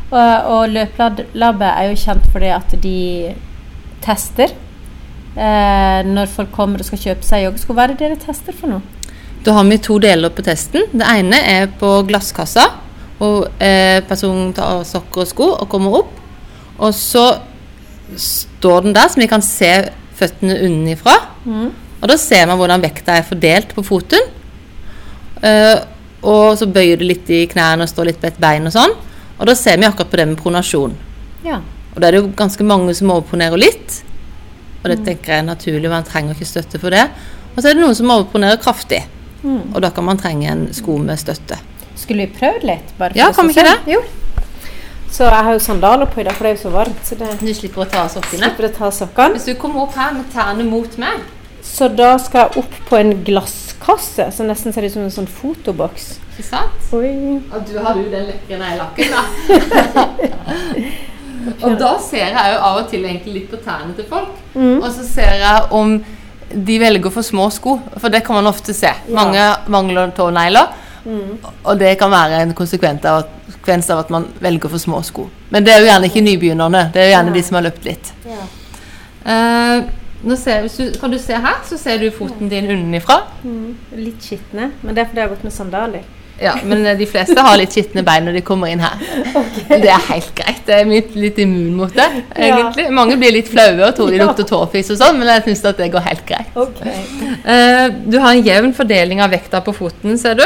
Og, og Løplabbet er jo kjent for det at de tester. Eh, når folk kommer og skal kjøpe seg joggesko, hva er det dere tester for noe? Da har vi to deler på testen. Det ene er på glasskassa, hvor eh, personen tar av sokker og sko og kommer opp. Og så står den der, så vi kan se føttene unnifra. Og da ser man hvordan vekta er fordelt på foten. Eh, og så bøyer det litt i knærne og står litt på et bein og sånn. Og da ser vi akkurat på det med pronasjon. Ja. Og da er det jo ganske mange som overponerer litt. Og det tenker jeg er naturlig, man trenger ikke støtte for det. Og så er det noen som overponerer kraftig. Og da kan man trenge en sko med støtte. Skulle vi prøvd litt? Bare for Ja, kan vi ikke det? Jo. Så jeg har jo sandaler på i dag, for det er jo så varmt. Så det Du slipper å ta av sokkene. slipper å ta sokkene. Hvis du kommer opp her med tærne mot meg Så da skal jeg opp på en glasskasse som nesten ser ut som en sånn fotoboks. Ikke sant? Oi. Og du har jo den lekre neglelakken, da. og da ser jeg jo av og til egentlig litt på tærne til folk. Og så ser jeg om de velger for små sko, for det kan man ofte se. Mange mangler tånegler. Og det kan være en konsekvens av, at, man velger for små sko. Men det er jo gjerne ikke nybegynnerne. Det er jo gjerne de som har løpt litt. Ja. Uh, ser, hvis du, kan du se her, så ser du foten din unnifra. Litt skitne, men det er fordi jeg har gått med sandaler. Ja, men eh, de fleste har litt skitne bein når de kommer inn her. Det er helt greit. Jeg er litt, litt immun mot det, egentlig. Mange blir litt flaue og tror de lukter tåfis og sånn, men jeg syns at det går helt greit. Okay. Uh, du har en jevn fordeling av vekta på foten, ser du.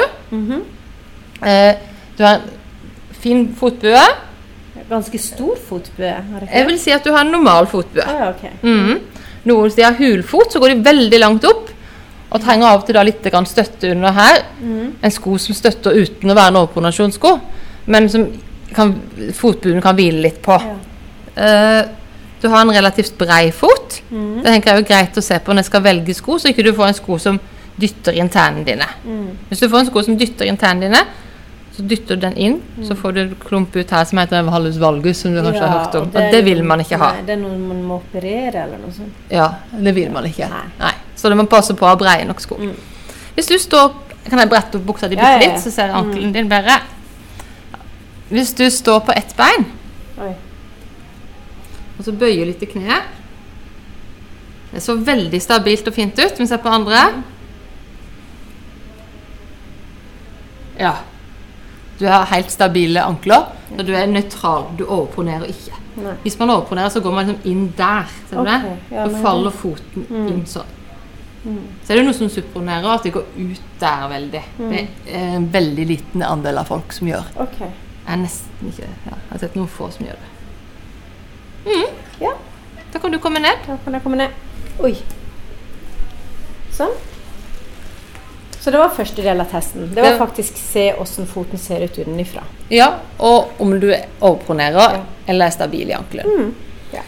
Eh, du har en fin fotbue. Ganske stor fotbue, Jeg vil si at du har en normal fotbue. Ah, okay. mm -hmm. Noen steder har hulfot, så går de veldig langt opp. Og trenger av og til da litt støtte under her. En sko som støtter uten å være en overpronasjonssko, men som kan, fotbuen kan hvile litt på. Eh, du har en relativt brei fot. Det tenker jeg er greit å se på når jeg skal velge sko, så ikke du får en sko som dytter inn tærne dine. Hvis du får en sko som dytter inn tærne dine, så dytter du den inn, så får du en klump ut her som heter valgus valgus, som du kanskje har hørt om. Og er det vil man ikke ha. Nei, det er noe man må operere eller noe sånt. Ja, det vil man ikke. Nei. Nei. Så du må passe på å ha breie nok sko. Hvis du står Kan jeg brette opp buksa di bitte litt, så ser ankelen din bedre. Hvis du står på ett bein, Oi. og så bøyer litt i kneet Det så veldig stabilt og fint ut. Vi ser på andre. Ja. Du har helt stabile ankler, og du er nøytral. Du overponerer ikke. Nei. Hvis man overponerer, så går man liksom inn der. Ser du okay. det? ja, Da faller foten inn sånn. Så er det noe som supponerer at de går ut der veldig. Det er en veldig liten andel av folk som gjør. OK. Jeg nesten ikke ja, Jeg har sett noen få som gjør det. Mm. Ja. Da kan du komme ned. Da kan jeg komme ned. Oi. Sånn. Så det var første del av testen. Det var faktisk se hvordan foten ser ut utenfra. Ja, og om du overpronerer Ja. Mm. eller er stabil i ankelen. Ja.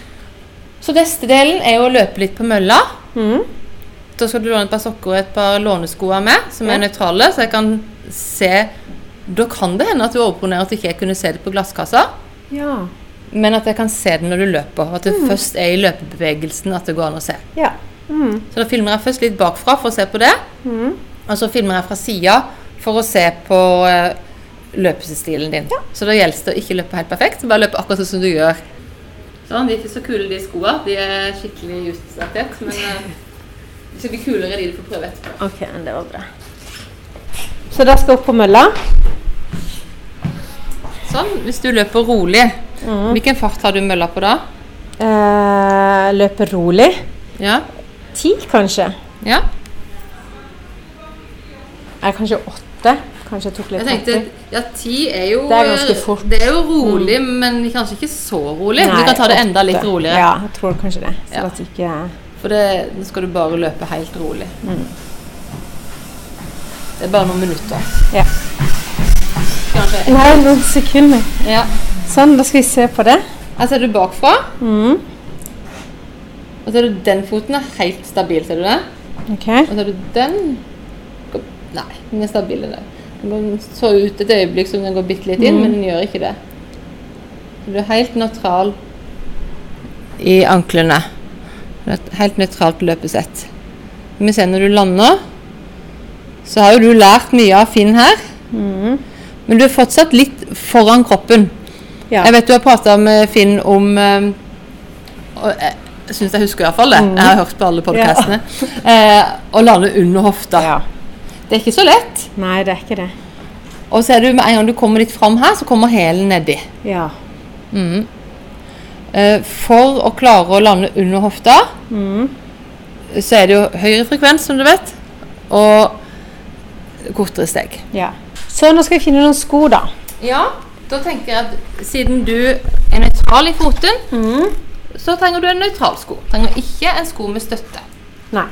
Så neste delen er å løpe litt på mølla. Mhm. Da skal du låne et par sokker og et par lånesko av meg, som Ja. er nøytrale, så jeg kan se Da kan det hende at du overpronerer at ikke jeg kunne se det på glasskassa, Ja. men at jeg kan se det når du løper. At det Mm. først er i løpebevegelsen at det går an å se. Ja. Mm. Så da filmer jeg først litt bakfra for å se på det. Mm. Og så filmer jeg fra sida for å se på eh, løpestilen din. Så da gjelder det å ikke løpe helt perfekt, så bare løpe akkurat sånn som du gjør. Sånn, De er ikke så kule, de skoa. De er skikkelig utdatert. Men eh, det blir kulere, de du får prøve etterpå. OK, det var bra. Så da skal jeg opp på mølla. Sånn, Hvis du løper rolig, mm. hvilken fart har du mølla på da? Eh, løper rolig. Ja? Ti, kanskje. ja? Er kanskje åtte. Kanskje jeg tok litt Jeg tenkte ja, ti er jo Det er ganske fort. Mm. Det er jo rolig, men kanskje ikke så rolig. Nei, du kan ta det enda litt roligere. Ja, jeg tror kanskje det. Så Ja. at ikke For det, nå skal du bare løpe helt rolig. Mm. Det er bare noen minutter. Ja. Kanskje. Nei, noen sekunder. Ja. Sånn, da skal vi se på det. Her ser du bakfra, Mm. og så er du den foten er helt stabil. Ser du det? Okay. Og så er du den Nei, den er stabil. Den. Den så ut et øyeblikk som den går bitte litt inn, men den gjør ikke det. Du er helt nøytral i anklene. Et helt nøytralt løpesett. Vi ser når du lander, så har jo du lært mye av Finn her. Men du er fortsatt litt foran kroppen. Ja. Jeg vet du har prata med Finn om eh, og Jeg syns jeg husker iallfall det. Jeg har hørt på alle podkastene. Ja. å lande under hofta. ja. Det er ikke så lett. Nei, det er ikke det. Og så er du med en gang du kommer litt fram her, så kommer hælen nedi. Ja. Eh, for å klare å lande under hofta, mm. så er det jo høyere frekvens, som du vet, og kortere steg. ja. Så nå skal vi finne noen sko, da. Ja, da tenker jeg at siden du er nøytral i foten, så trenger du en nøytral sko. Trenger ikke en sko med støtte. Nei.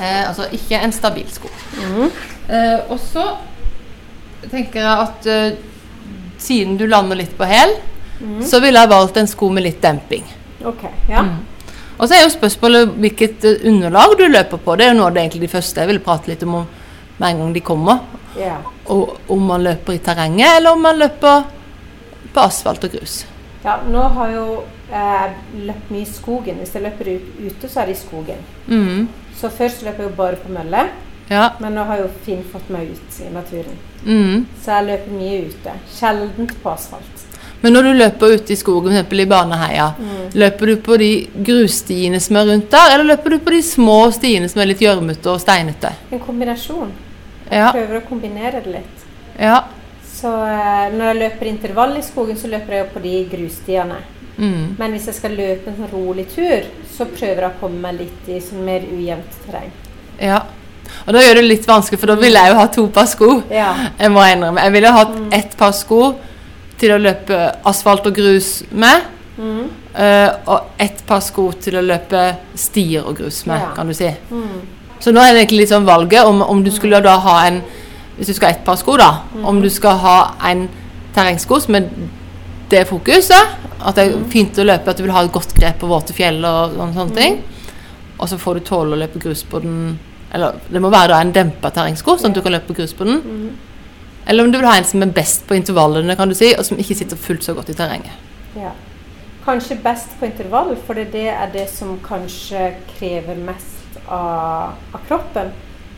Eh, altså ikke en stabil sko. Eh, og så tenker jeg at eh, siden du lander litt på hæl, så ville jeg valgt en sko med litt demping. OK. Ja. Og så er jo spørsmålet hvilket eh, underlag du løper på. Det er jo noe av det egentlig de første jeg vil prate litt om med en gang de kommer. Yeah. Og om man løper i terrenget, eller om man løper på asfalt og grus. Ja, nå har jeg jo eh, løpt mye i skogen. Hvis jeg løper ute, så er det i skogen. Mm. Så først løper jeg jo bare på mølle, Ja. men nå har jo Finn fått meg ut i naturen. Mm. Så jeg løper mye ute. Sjeldent på asfalt. Men når du løper ute i skogen, f.eks. i Baneheia, løper du på de grusstiene som er rundt der, eller løper du på de små stiene som er litt gjørmete og steinete? En kombinasjon. Ja. Prøver å kombinere det litt. ja. Så eh, når jeg løper intervall i skogen, så løper jeg jo på de grusstiene. Mm. Men hvis jeg skal løpe en sånn rolig tur, så prøver jeg å komme meg litt i sånn mer ujevnt terreng. ja. Og da gjør det litt vanskelig, for da vil jeg jo ha to par sko. Ja. Jeg må innrømme. Jeg ville hatt ett par sko til å løpe asfalt og grus med. Mm. eh, og ett par sko til å løpe stier og grus med, Ja. kan du si. Mm. Så nå er det egentlig litt sånn valget om, om du skulle da ha en Hvis du skal ha ett par sko, da. Om du skal ha en terrengsko som er det fokuset. At det er fint å løpe, at du vil ha et godt grep på våte fjell og sånne ting. Og så får du tåle å løpe grus på den Eller det må være da en dempa terrengsko, sånn at du kan løpe grus på den. Eller om du vil ha en som er best på intervallene, kan du si, og som ikke sitter fullt så godt i terrenget. Ja. Kanskje best på intervall, for det er det som kanskje krever mest av, av kroppen.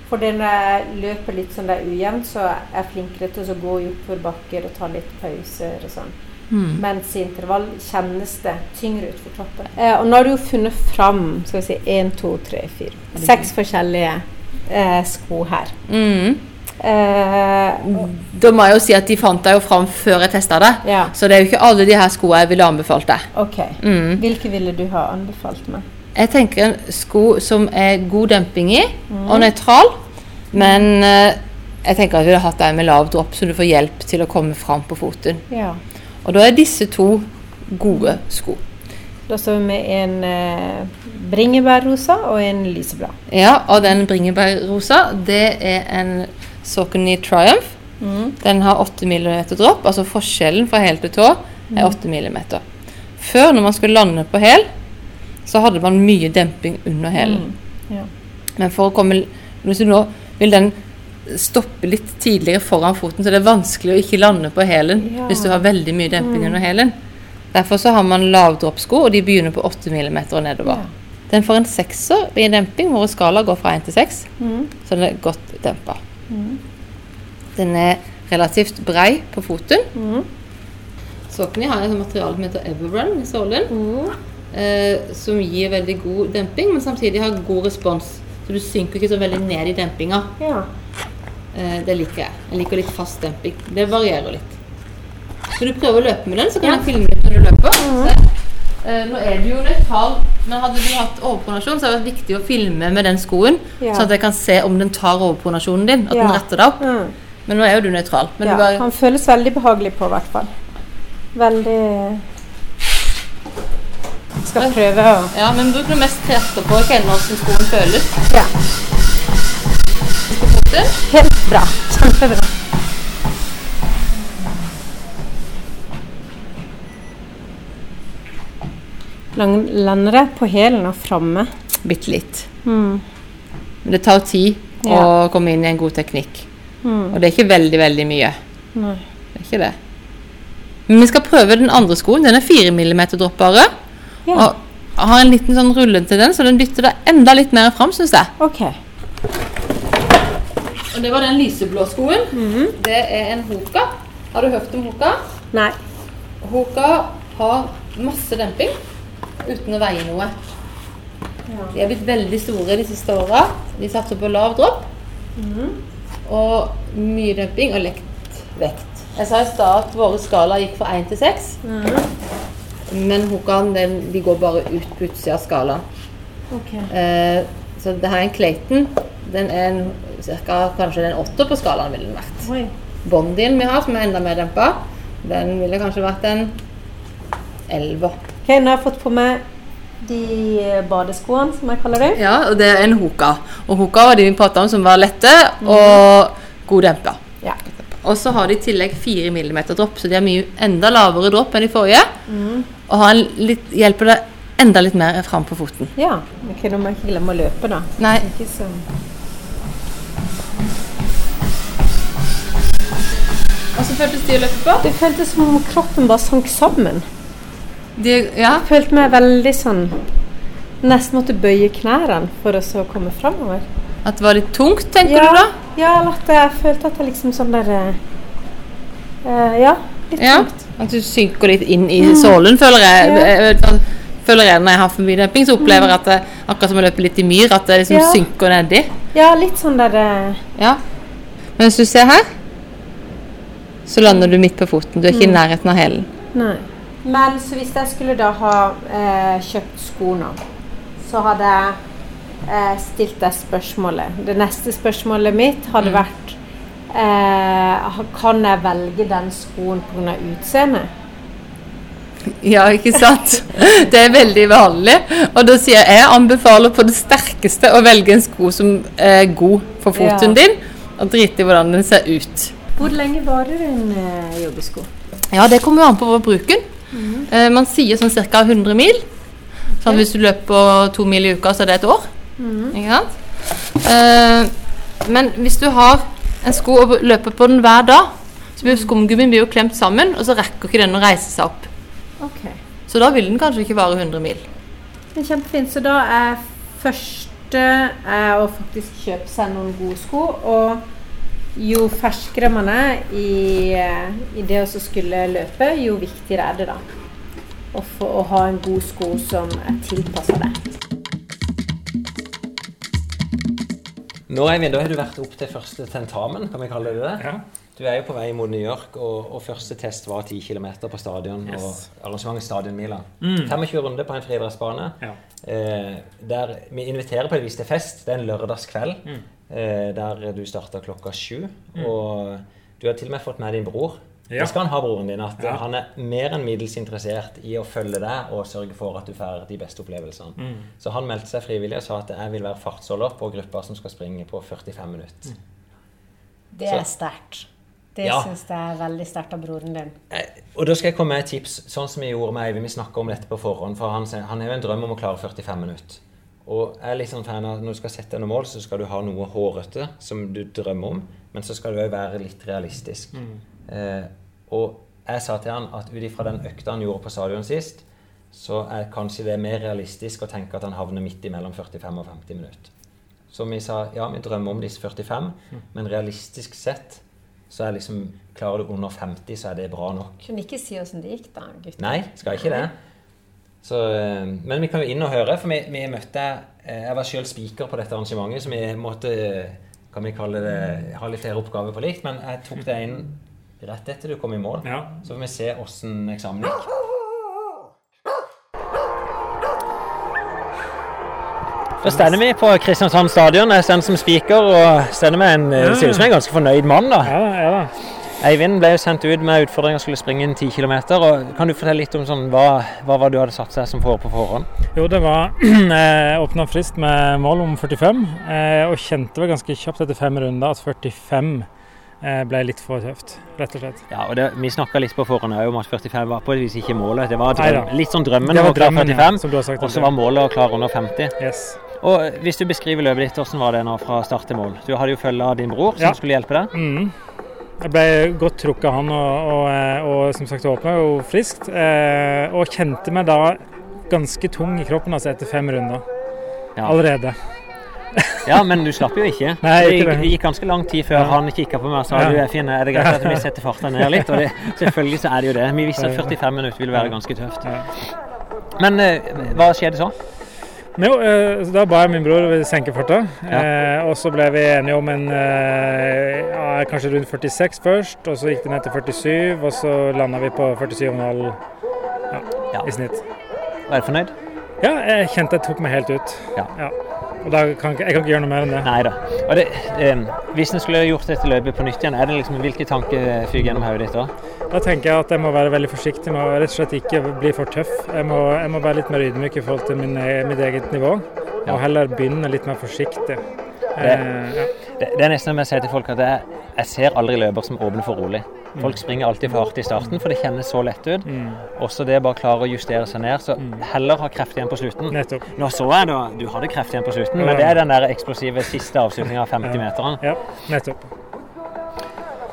For når jeg løper litt sånn der ujevnt, så er jeg flinkere til å gå i oppoverbakker og ta litt pauser og sånn. Mens i intervall kjennes det tyngre ut for kroppen. Eh, og nå har du jo funnet fram skal vi si, 1, 2, 3, 4, seks forskjellige eh, sko her. Mm. Eh, Da må jeg jo si at de fant deg jo fram før jeg testa det. ja, Så det er jo ikke alle de her skoene jeg ville anbefalt deg. ok. Mm. Hvilke ville du ha anbefalt meg? Jeg tenker en sko som er god demping i, og nøytral. Men eh, jeg tenker at vi hadde hatt en med lav dropp, så du får hjelp til å komme fram på foten. Ja. Og da er disse to gode sko. Da står vi med en eh, bringebærrosa og en lyseblad. Ja, og den bringebærrosa, det er en Saucony Triumph. Den har 8 mm dropp, altså forskjellen fra hæl til tå er 8 mm. Før, når man skulle lande på hæl, så hadde man mye demping under hælen. Ja. Men for å komme Hvis du nå vil den stoppe litt tidligere foran foten, så det er vanskelig å ikke lande på hælen Ja. hvis du har veldig mye demping under hælen. Derfor så har man lavdroppsko, og de begynner på 8 mm og nedover. Ja. Den får en sekser i demping, hvor skala går fra 1 til 6, Mm. så den er godt dempa. Den er relativt brei på foten. Mm. Saucony har et materiale som heter Everrun i sålen, Mm. eh, som gir veldig god demping, men samtidig har god respons. Så du synker ikke så veldig ned i dempinga. Ja. Eh, det liker jeg. Jeg liker litt fast demping. Det varierer litt. Skal du prøve å løpe med den, så kan Ja. jeg filme når du løper. Se. Eh, nå er du jo nøytral, men hadde du hatt overpronasjon, så hadde det vært viktig å filme med den skoen, Ja. sånn at jeg kan se om den tar overpronasjonen din, at Ja. den retter deg opp. Mm. Men nå er jo du nøytral. Men ja. du bare, Han føles veldig behagelig på, i hvert fall. Veldig Skal prøve å ja, men bruk det mest krefter på å kjenne hvordan skoen føles Ja. Helt bra. Kjempebra. Lang- Lander det på hælen og framme? Bitte litt. Mm. Men det tar tid å komme inn i en god teknikk. Mm. Og det er ikke veldig, veldig mye. Nei. Det er ikke det. Men vi skal prøve den andre skoen. Den er 4 mm droppbare. Ja. Og har en liten sånn rulletendens, så den dytter deg enda litt mer fram, syns jeg. Okay. Og det var den lyseblå skoen. Mhm. Det er en Hoka. Har du hørt om Hoka? Nei. Hoka har masse demping uten å veie noe. De er blitt veldig store de siste åra. De satser på lav dropp. Og mye dumping og lekt vekt. Jeg sa i stad at våre skala gikk fra 1 til 6. Men Hokaen den, de går bare ut på utsida av skalaen. Okay. Eh, så det her er en Clayton. Den er en, cirka, kanskje en åtter på skalaen ville den vært. Oi. Bondien vi har, som er enda mer dempa, den ville kanskje vært en elver. Ok, Nå har jeg fått på meg de badeskoene, som jeg kaller dem. Ja, og det er en Hoka. Og Hoka var de vi prata om som var lette og god dempa. Ja. Og så har de i tillegg 4 mm dropp, så de har mye enda lavere dropp enn de forrige. Og har en litt, hjelper deg enda litt mer fram på foten. ja. Ok, Nå må jeg ikke glemme å løpe, da. Nei, Ikke så Åssen føltes de å løpe på? Det føltes som om kroppen bare sank sammen. De, ja. Jeg følte meg veldig sånn Nesten måtte bøye knærne for å så komme framover. At det var litt tungt, tenker ja, du da? Ja, eller at jeg følte at jeg liksom sånn der eh, eh, Ja, litt Ja. tungt. At du synker litt inn i sålen, føler jeg. Ja. Jeg at- Føler jeg Når jeg har for mye demping, så opplever jeg at det, akkurat som å løpe litt i myr, at det liksom Ja. synker nedi. Ja, litt sånn der uh, Ja. Men hvis du ser her, så lander du midt på foten. Du er ikke i nærheten av hælen. Nei. Men så hvis jeg skulle da ha eh, kjøpt sko nå, så hadde jeg eh, stilt deg spørsmålet. Det neste spørsmålet mitt hadde vært eh, Kan jeg velge den skoen pga. utseendet? Ja, ikke sant? Det er veldig vanlig. Og da sier jeg jeg anbefaler på det sterkeste å velge en sko som er god for foten Ja. din, og drite i hvordan den ser ut. Hvor lenge varer en eh, joggesko? Ja, det kommer jo an på hvor bruken. Eh, man sier sånn ca. 100 mil. Sånn hvis du løper to mil i uka, så er det et år. Ikke sant? Eh, men hvis du har en sko og løper på den hver dag, så blir skumgummien blir jo klemt sammen, og så rekker ikke den å reise seg opp. Okay. Så da vil den kanskje ikke vare 100 mil. Er kjempefint. Så da er første er å faktisk kjøpe seg noen gode sko. Og jo ferskere man er i, eh, i det å skulle løpe, jo viktigere er det da. Å få å ha en god sko som er tilpassa deg. Nå Eivind, da har du vært opp til første tentamen, kan vi kalle det det? Ja. Du er jo på vei mot New York, og, og første test var 10 km på stadion. Yes. og arrangementet Stadionmila. Mm. 25 runder på en friidrettsbane. Ja. Eh, der vi inviterer på et vis til fest. Det er en lørdagskveld Mm. Eh, der du starter klokka sju. Og du har til og med fått med din bror. Ja. Det skal han ha, broren din. At Ja. han er mer enn middels interessert i å følge deg og sørge for at du får de beste opplevelsene. Mm. Så han meldte seg frivillig og sa at jeg vil være fartsholder på gruppa som skal springe på 45 minutter. Det er sterkt. Det Ja. syns jeg er veldig sterkt av broren din. Eh, Og da skal jeg komme med et tips, sånn som vi gjorde med Eivind. Vi snakka om dette på forhånd, for han, han har jo en drøm om å klare 45 minutter. Og jeg er litt sånn fan av at når du skal sette noen mål, så skal du ha noe hårete som du drømmer om, men så skal du òg være litt realistisk. Eh, og jeg sa til han at ut ifra den økta han gjorde på stadion sist, så er kanskje det mer realistisk å tenke at han havner midt imellom 45 og 50 minutter. Så vi sa ja, vi drømmer om disse 45, men realistisk sett så er liksom Klarer du under 50, så er det bra nok. Kan ikke si åssen det gikk, da, gutter. Nei, skal ikke det. Så, eh, men vi kan jo inn og høre, for vi, vi møtte eh, Jeg var sjøl speaker på dette arrangementet, så vi måtte kan vi kalle det, ha litt flere oppgaver på likt. Men jeg tok det inn rett etter du kom i mål. Ja. Så får vi se åssen eksamen gikk. Da stender vi på Kristiansand stadion. Jeg stender som speaker og stender med en ja. ser ut som en ganske fornøyd mann. da. Ja, da, ja da. Eivind ble jo sendt ut med utfordring å skulle springe inn 10 km. Kan du fortelle litt om sånn, hva, hva var du hadde satt seg som for på forhånd? Jo, det var åpna frist med mål om 45, eh, og kjente vel ganske kjapt etter fem runder at 45 eh, ble litt for tøft, rett og slett. Ja, og det, Vi snakka litt på forhånd om at 45 var på et vis ikke målet. Det var drøm, litt sånn drømmen om å klare drømmen, ja, 45, som du har sagt og så var målet å klare under 50. Yes. Og Hvis du beskriver løpet ditt, hvordan var det nå fra start til mål? Du hadde jo følge av din bror som Ja. skulle hjelpe deg. Mm. Jeg ble godt trukket av han, og, og, eh, og som sagt åpna jo friskt. Eh, og kjente meg da ganske tung i kroppen altså etter fem runder. Ja. Allerede. Ja, men du slapp jo ikke. Nei, det, ikke det. gikk ganske lang tid før Ja. han kikka på meg og sa Ja. du er fin, er det greit at vi setter farta ned litt? Og det, selvfølgelig så er det jo det. Vi visste at 45 minutter ville være ganske tøft. Men eh, hva skjedde så? Men jo, eh, da ba jeg min bror senke farta, Ja. eh, og så ble vi enige om en eh, ja, kanskje rundt 46 først, og så gikk det ned til 47, og så landa vi på 47,5 ja, Ja. i snitt. Du fornøyd? Ja, jeg kjente jeg tok meg helt ut. Ja. Og da kan jeg kan ikke gjøre noe mer enn det. Nei da. Og det, eh, hvis en skulle gjort dette løpet på nytt igjen, er det liksom, hvilke tanker fyker gjennom hodet ditt da? Da tenker jeg at jeg må være veldig forsiktig med å rett og slett ikke bli for tøff. Jeg må, jeg må være litt mer ydmyk i forhold til min, e- mitt eget nivå, og heller begynne litt mer forsiktig. Ja. Det, det er nesten som jeg sier til folk at jeg, jeg ser aldri løper som åpner for rolig. Folk springer alltid for hardt i starten, for det kjennes så lett ut. Mm, Også det bare klare å justere seg ned, så heller ha kreft igjen på slutten. nettopp. Nå så jeg da, du hadde kreft igjen på slutten, men det er den der eksplosive siste avslutninga av 50-meteren. Ja, nettopp.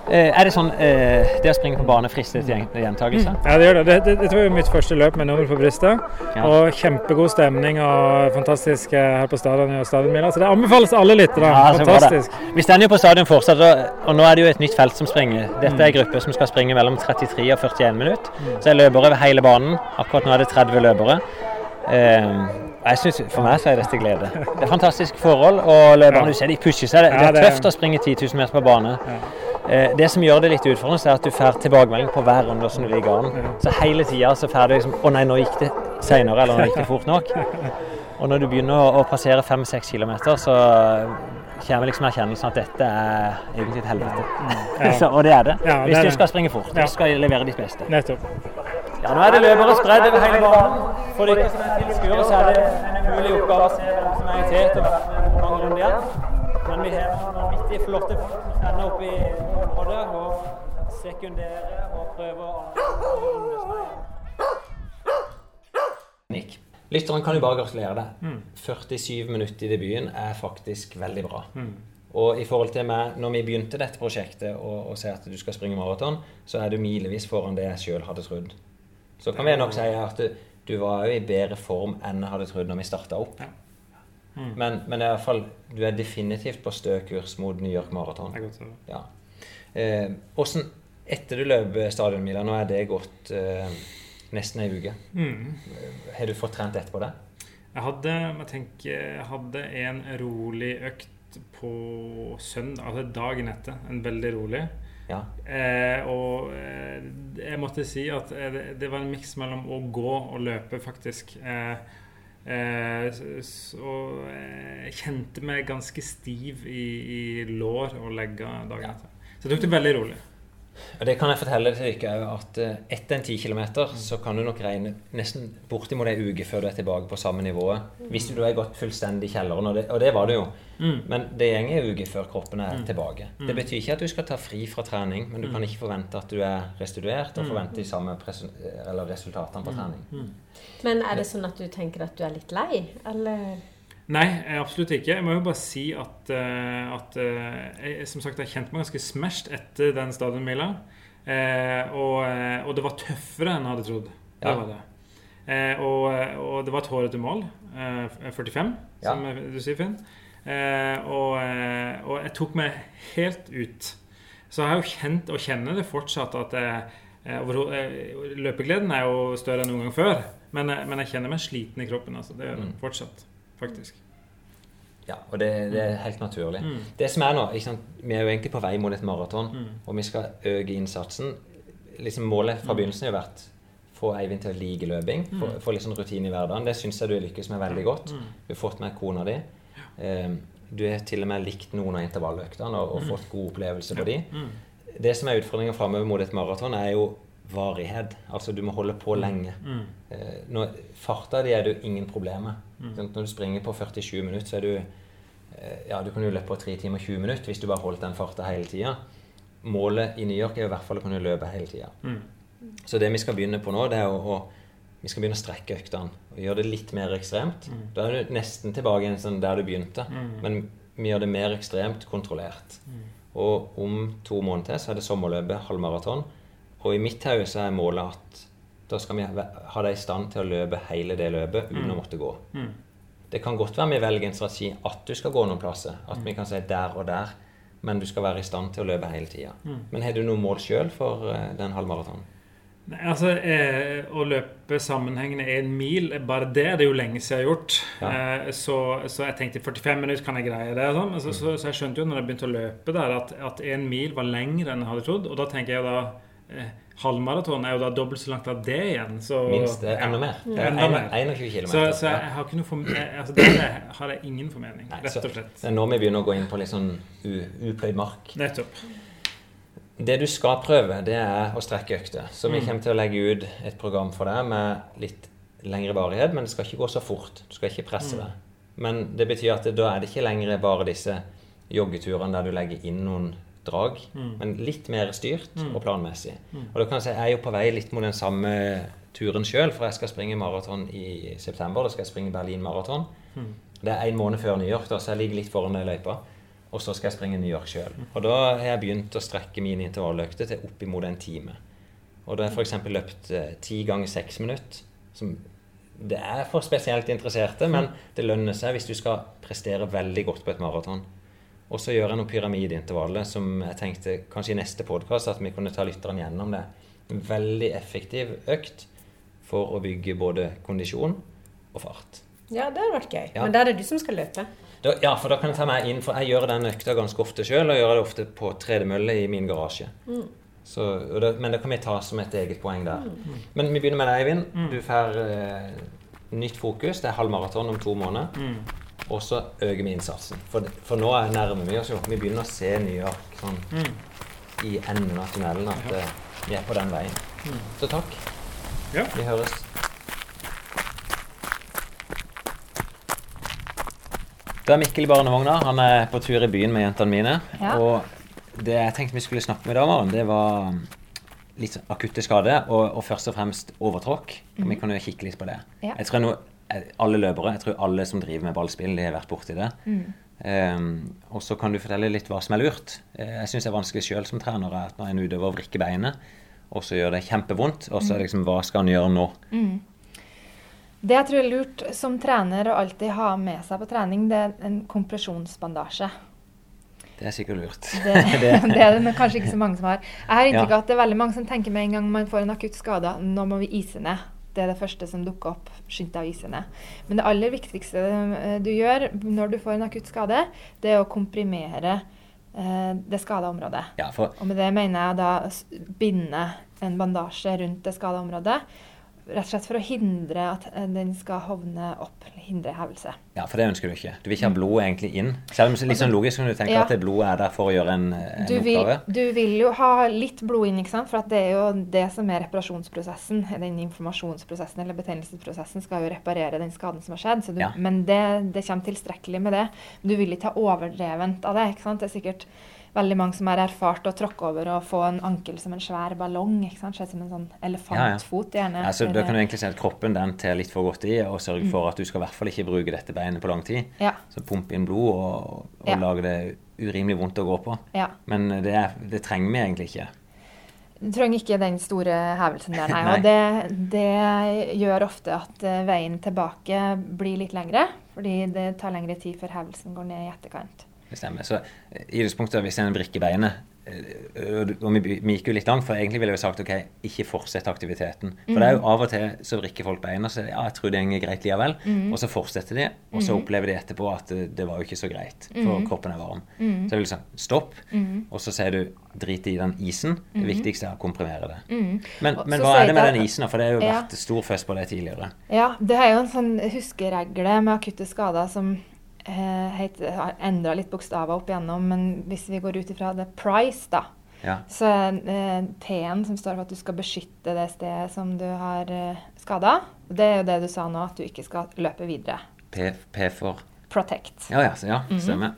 Eh, er det sånn eh, det å springe på bane frister til gjen- gjentakelse? Ja, det gjør det. det, det dette var jo mitt første løp med nummer på brystet. Ja. Og kjempegod stemning og fantastisk eh, her på stadion og stadionmila. Så det anbefales alle lyttere. Ja, det. Fantastisk. Vi står jo på stadion fortsatt, og, nå er det jo et nytt felt som springer. Dette er en gruppe som skal springe mellom 33 og 41 minutter. Så er løpere over hele banen. Akkurat nå er det 30 løpere. Eh, jeg synes, For meg så er dette glede. Det er fantastisk forhold, og løperne Ja. du ser de pusher seg. Det, Ja, det er tøft å springe 10 000 meter på bane. Eh, Det som gjør det litt utfordrende, er at du får tilbakemelding på hver runde som du ligger an. Så hele tida så får du liksom Å nei, nå gikk det seinere, eller nå gikk det fort nok. Og når du begynner å, passere 5-6 km, så kommer liksom erkjennelsen at dette er egentlig et helvete. Ja. så, og det er det. Ja, det Hvis er du det. skal springe fort. Ja. Du skal levere ditt beste. Nettopp. Ja, nå er det løpere spredd over hele banen. For de som er tilskuere, så er det en umulig oppgave å se hvem som er i tet og hvor mange runder igjen. Men vi har noen vanvittig flotte ender oppe i området og sekunderer og prøver å. Nick. Lytteren kan jo bare gratulere deg. 47 minutter i debuten er faktisk veldig bra. Og i forhold til meg, når vi begynte dette prosjektet og, og at du skal springe maraton, så er du milevis foran det jeg sjøl hadde trodd. Så kan vi nok si at du, du var jo i bedre form enn jeg hadde trodd når vi starta opp. Men, men i hvert fall, du er definitivt på stø kurs mot New York Marathon. Ja. Eh, hvordan, etter du løp stadionmila, nå er det gått eh, nesten ei uke. Mm. Har du fått trent etterpå det? Jeg hadde, jeg tenker, jeg hadde en rolig økt på søndag, altså dagen etter. En veldig rolig. Ja. Eh, og eh, jeg måtte si at eh, det, det var en miks mellom å gå og løpe, faktisk. Eh, eh, så eh, jeg kjente meg ganske stiv i, i lår og legger dagen etter. Så jeg tok det veldig rolig. Og det kan jeg fortelle til dere at eh, etter en 10 km så kan du nok regne nesten bortimot ei uke før du er tilbake på samme nivået. Hvis du har gått fullstendig i kjelleren, og det, og det var det jo. Mm. Men det går en uke før kroppen er tilbake. Det betyr ikke at du skal ta fri fra trening, men du kan ikke forvente at du er restituert og forvente de samme eller resultatene på trening. Men er det sånn at du tenker at du er litt lei, eller? Nei, eh, absolutt ikke. Jeg må jo bare si at, eh, at eh, jeg, som sagt, jeg kjente meg ganske smashed etter den stadionmila. Og, og det var tøffere enn jeg hadde trodd. Det var det. Og, og det var et hårete mål. Eh, 45, Ja. som du sier, Finn. Og, og jeg tok meg helt ut. Så jeg har jo kjent, og kjenner det fortsatt, at jeg, løpegleden er jo større enn noen gang før. Men, men jeg kjenner meg sliten i kroppen. Altså. Det gjør jeg Mm. fortsatt, faktisk. Ja, og det, det er helt naturlig. Mm. Det som er nå? Vi er jo egentlig på vei mot et maraton, Mm. og vi skal øke innsatsen. Liksom Målet fra begynnelsen har vært få Eivind til å like løping, få, få litt sånn rutine i hverdagen. Det syns jeg du har lykkes med veldig godt. Mm. Du har fått med kona di. Eh, du har til og med likt noen av intervalløktene og, og fått god opplevelse på de. Mm. Det som er utfordringa framover mot et maraton, er jo varighet. Altså du må holde på lenge. Mm. Eh, når, farta di er det jo ingen problemer mm. Sånn, Når du springer på 47 minutter, så er du eh, Ja, du kan jo løpe på 3 timer og 20 minutter hvis du bare holdt den farta hele tida. Målet i New York er jo i hvert fall å kunne løpe hele tida. Mm. Så det vi skal begynne på nå, det er å, å vi skal begynne å strekke øktene og gjøre det litt mer ekstremt. Da er du nesten tilbake igjen sånn der du begynte, men vi gjør det mer ekstremt kontrollert. Og om to måneder så er det sommerløpet, halvmaraton. Og i mitt hode så er målet at da skal vi ha dem i stand til å løpe hele det løpet uten å måtte gå. Mm. Det kan godt være vi velger en strategi at du skal gå noen plasser. At vi kan si der og der. Men du skal være i stand til å løpe hele tida. Men har du noe mål sjøl for eh, den halvmaratonen? Nei, altså, eh, Å løpe sammenhengende en mil, eh, bare det er det jo lenge siden jeg har gjort. Ja. Eh, så, så jeg tenkte 45 minutter kan jeg greie det. Sånn. Så, så, så jeg skjønte jo når jeg begynte å løpe der, at, én mil var lengre enn jeg hadde trodd. Og da tenker jeg da Halvmaraton er jo da dobbelt så langt av det igjen. Så, Minst er enda mer. Det er Enda en- mer. 21 km. Så, så jeg har ikke noe for, eh, altså, Der har jeg ingen formening, Nei, rett og slett. Er nå vi begynner å gå inn på litt sånn upløyd mark. Nettopp. Det du skal prøve, det er å strekke økter. Så vi Mm. kommer til å legge ut et program for deg med litt lengre varighet, men det skal ikke gå så fort. Du skal ikke presse Mm. deg. Men det betyr at det, da er det ikke lenger bare disse joggeturene der du legger inn noen drag, Mm. men litt mer styrt og planmessig. Og da kan jeg si jeg er jo på vei litt mot den samme turen sjøl, for jeg skal springe maraton i september. Da skal jeg springe Berlin maraton. Mm. Det er en måned før New York, da, så jeg ligger litt foran den løypa. Og så skal jeg springe New York sjøl. Og da har jeg begynt å strekke mine intervalløkter til oppimot en time. Og da har jeg f.eks. løpt eh, ti ganger seks minutter. Som det er for spesielt interesserte, men det lønner seg hvis du skal prestere veldig godt på et maraton. Og så gjør jeg noen pyramideintervaller som jeg tenkte kanskje i neste podkast at vi kunne ta lytteren gjennom det. En veldig effektiv økt for å bygge både kondisjon og fart. Ja, det hadde vært gøy. Ja. Men da er det du som skal løpe. Da, ja, for da kan jeg ta meg inn, for jeg gjør den økta ganske ofte sjøl, og gjør det ofte på tredemølle i min garasje. Så, og det, men det kan vi ta som et eget poeng der. Men vi begynner med deg, Eivind. Du får eh, nytt fokus. Det er halvmaraton om to måneder. Mm. Og så øker vi innsatsen. For, for nå er nærmer vi oss jo. Vi begynner å se New York sånn Mm. i enden av tunnelen. At eh, vi er på den veien. Så takk. Ja. Vi høres. Det er Mikkel i barnevogna. Han er på tur i byen med jentene mine. Ja. Og det jeg tenkte vi skulle snakke med i dag, det var litt sånn akutte skader, og, og først og fremst overtråkk. Mm. vi kan jo kikke litt på det. Ja. Jeg tror nå, eh, alle løpere, jeg tror alle som driver med ballspill, de har vært borti det. Um, og så kan du fortelle litt hva som er lurt. Eh, Jeg syns det er vanskelig sjøl som trener at når en utøver vrikker beinet, og så gjør det kjempevondt, og så er det liksom Hva skal en gjøre nå? Det jeg tror er lurt som trener å alltid ha med seg på trening, det er en kompresjonsbandasje. Det er sikkert lurt. Det, det er det men kanskje ikke så mange som har. Jeg har inntrykk Ja. at det er veldig mange som tenker med en gang man får en akutt skade, nå må vi ise ned. Det er det første som dukker opp. Skynd deg å ise ned. Men det aller viktigste eh, du gjør når du får en akutt skade, det er å komprimere eh, det skada området. Ja, for Og med det mener jeg da binde en bandasje rundt det skada området. Rett og slett for å hindre at den skal hovne opp, hindre hevelse. Ja, for det ønsker du ikke. Du vil ikke ha blodet egentlig inn. Selv om det er litt sånn logisk kan du tenke Ja. at det blodet er der for å gjøre en, en Du vil, oppgave. du vil jo ha litt blod inn, ikke sant? for at det er jo det som er reparasjonsprosessen. Den informasjonsprosessen eller betennelsesprosessen skal jo reparere den skaden som har skjedd. Så du, Ja. Men det, det kommer tilstrekkelig med det. Du vil ikke ha overdrevent av det. ikke sant? Det er sikkert veldig mange som har erfart å tråkke over og få en ankel som en svær ballong. ikke sant? Som en sånn elefantfot, gjerne. Ja, så Da kan du egentlig si at kroppen den ter litt for godt i, og sørger Mm. for at du skal i hvert fall ikke bruke dette beinet på lang tid. Ja. Så pumpe inn blod og, og Ja. lage det urimelig vondt å gå på. ja. Men det, er, det trenger vi egentlig ikke. Du trenger ikke den store hevelsen der, nei. Nei. Og det, det gjør ofte at eh, veien tilbake blir litt lengre. Fordi det tar lengre tid før hevelsen går ned i etterkant. Det stemmer. Så eh, i utgangspunktet, hvis en brikker beinet eh, og vi, vi gikk jo litt langt, for egentlig ville jeg jo sagt ok, ikke fortsett aktiviteten. For det er jo av og til så vrikker folk beina og sier ja, jeg tror det går greit likevel. Og så fortsetter de, og så opplever de etterpå at det, det var jo ikke så greit, for kroppen er varm. Så jeg vil si stopp, og så sier du drit i den isen. Det viktigste er å komprimere det. Men, men hva er det med den isen? For det har jo Ja. vært stor fest på det tidligere. Ja, det er jo en sånn huskeregle med akutte skader som eh, har endra litt bokstaver opp igjennom. Men hvis vi går ut ifra det price, da, Ja. så eh, P-en som står for at du skal beskytte det stedet som du har eh, skada. Det er jo det du sa nå, at du ikke skal løpe videre. P, P for Protect. Ja, ja, ja stemmer.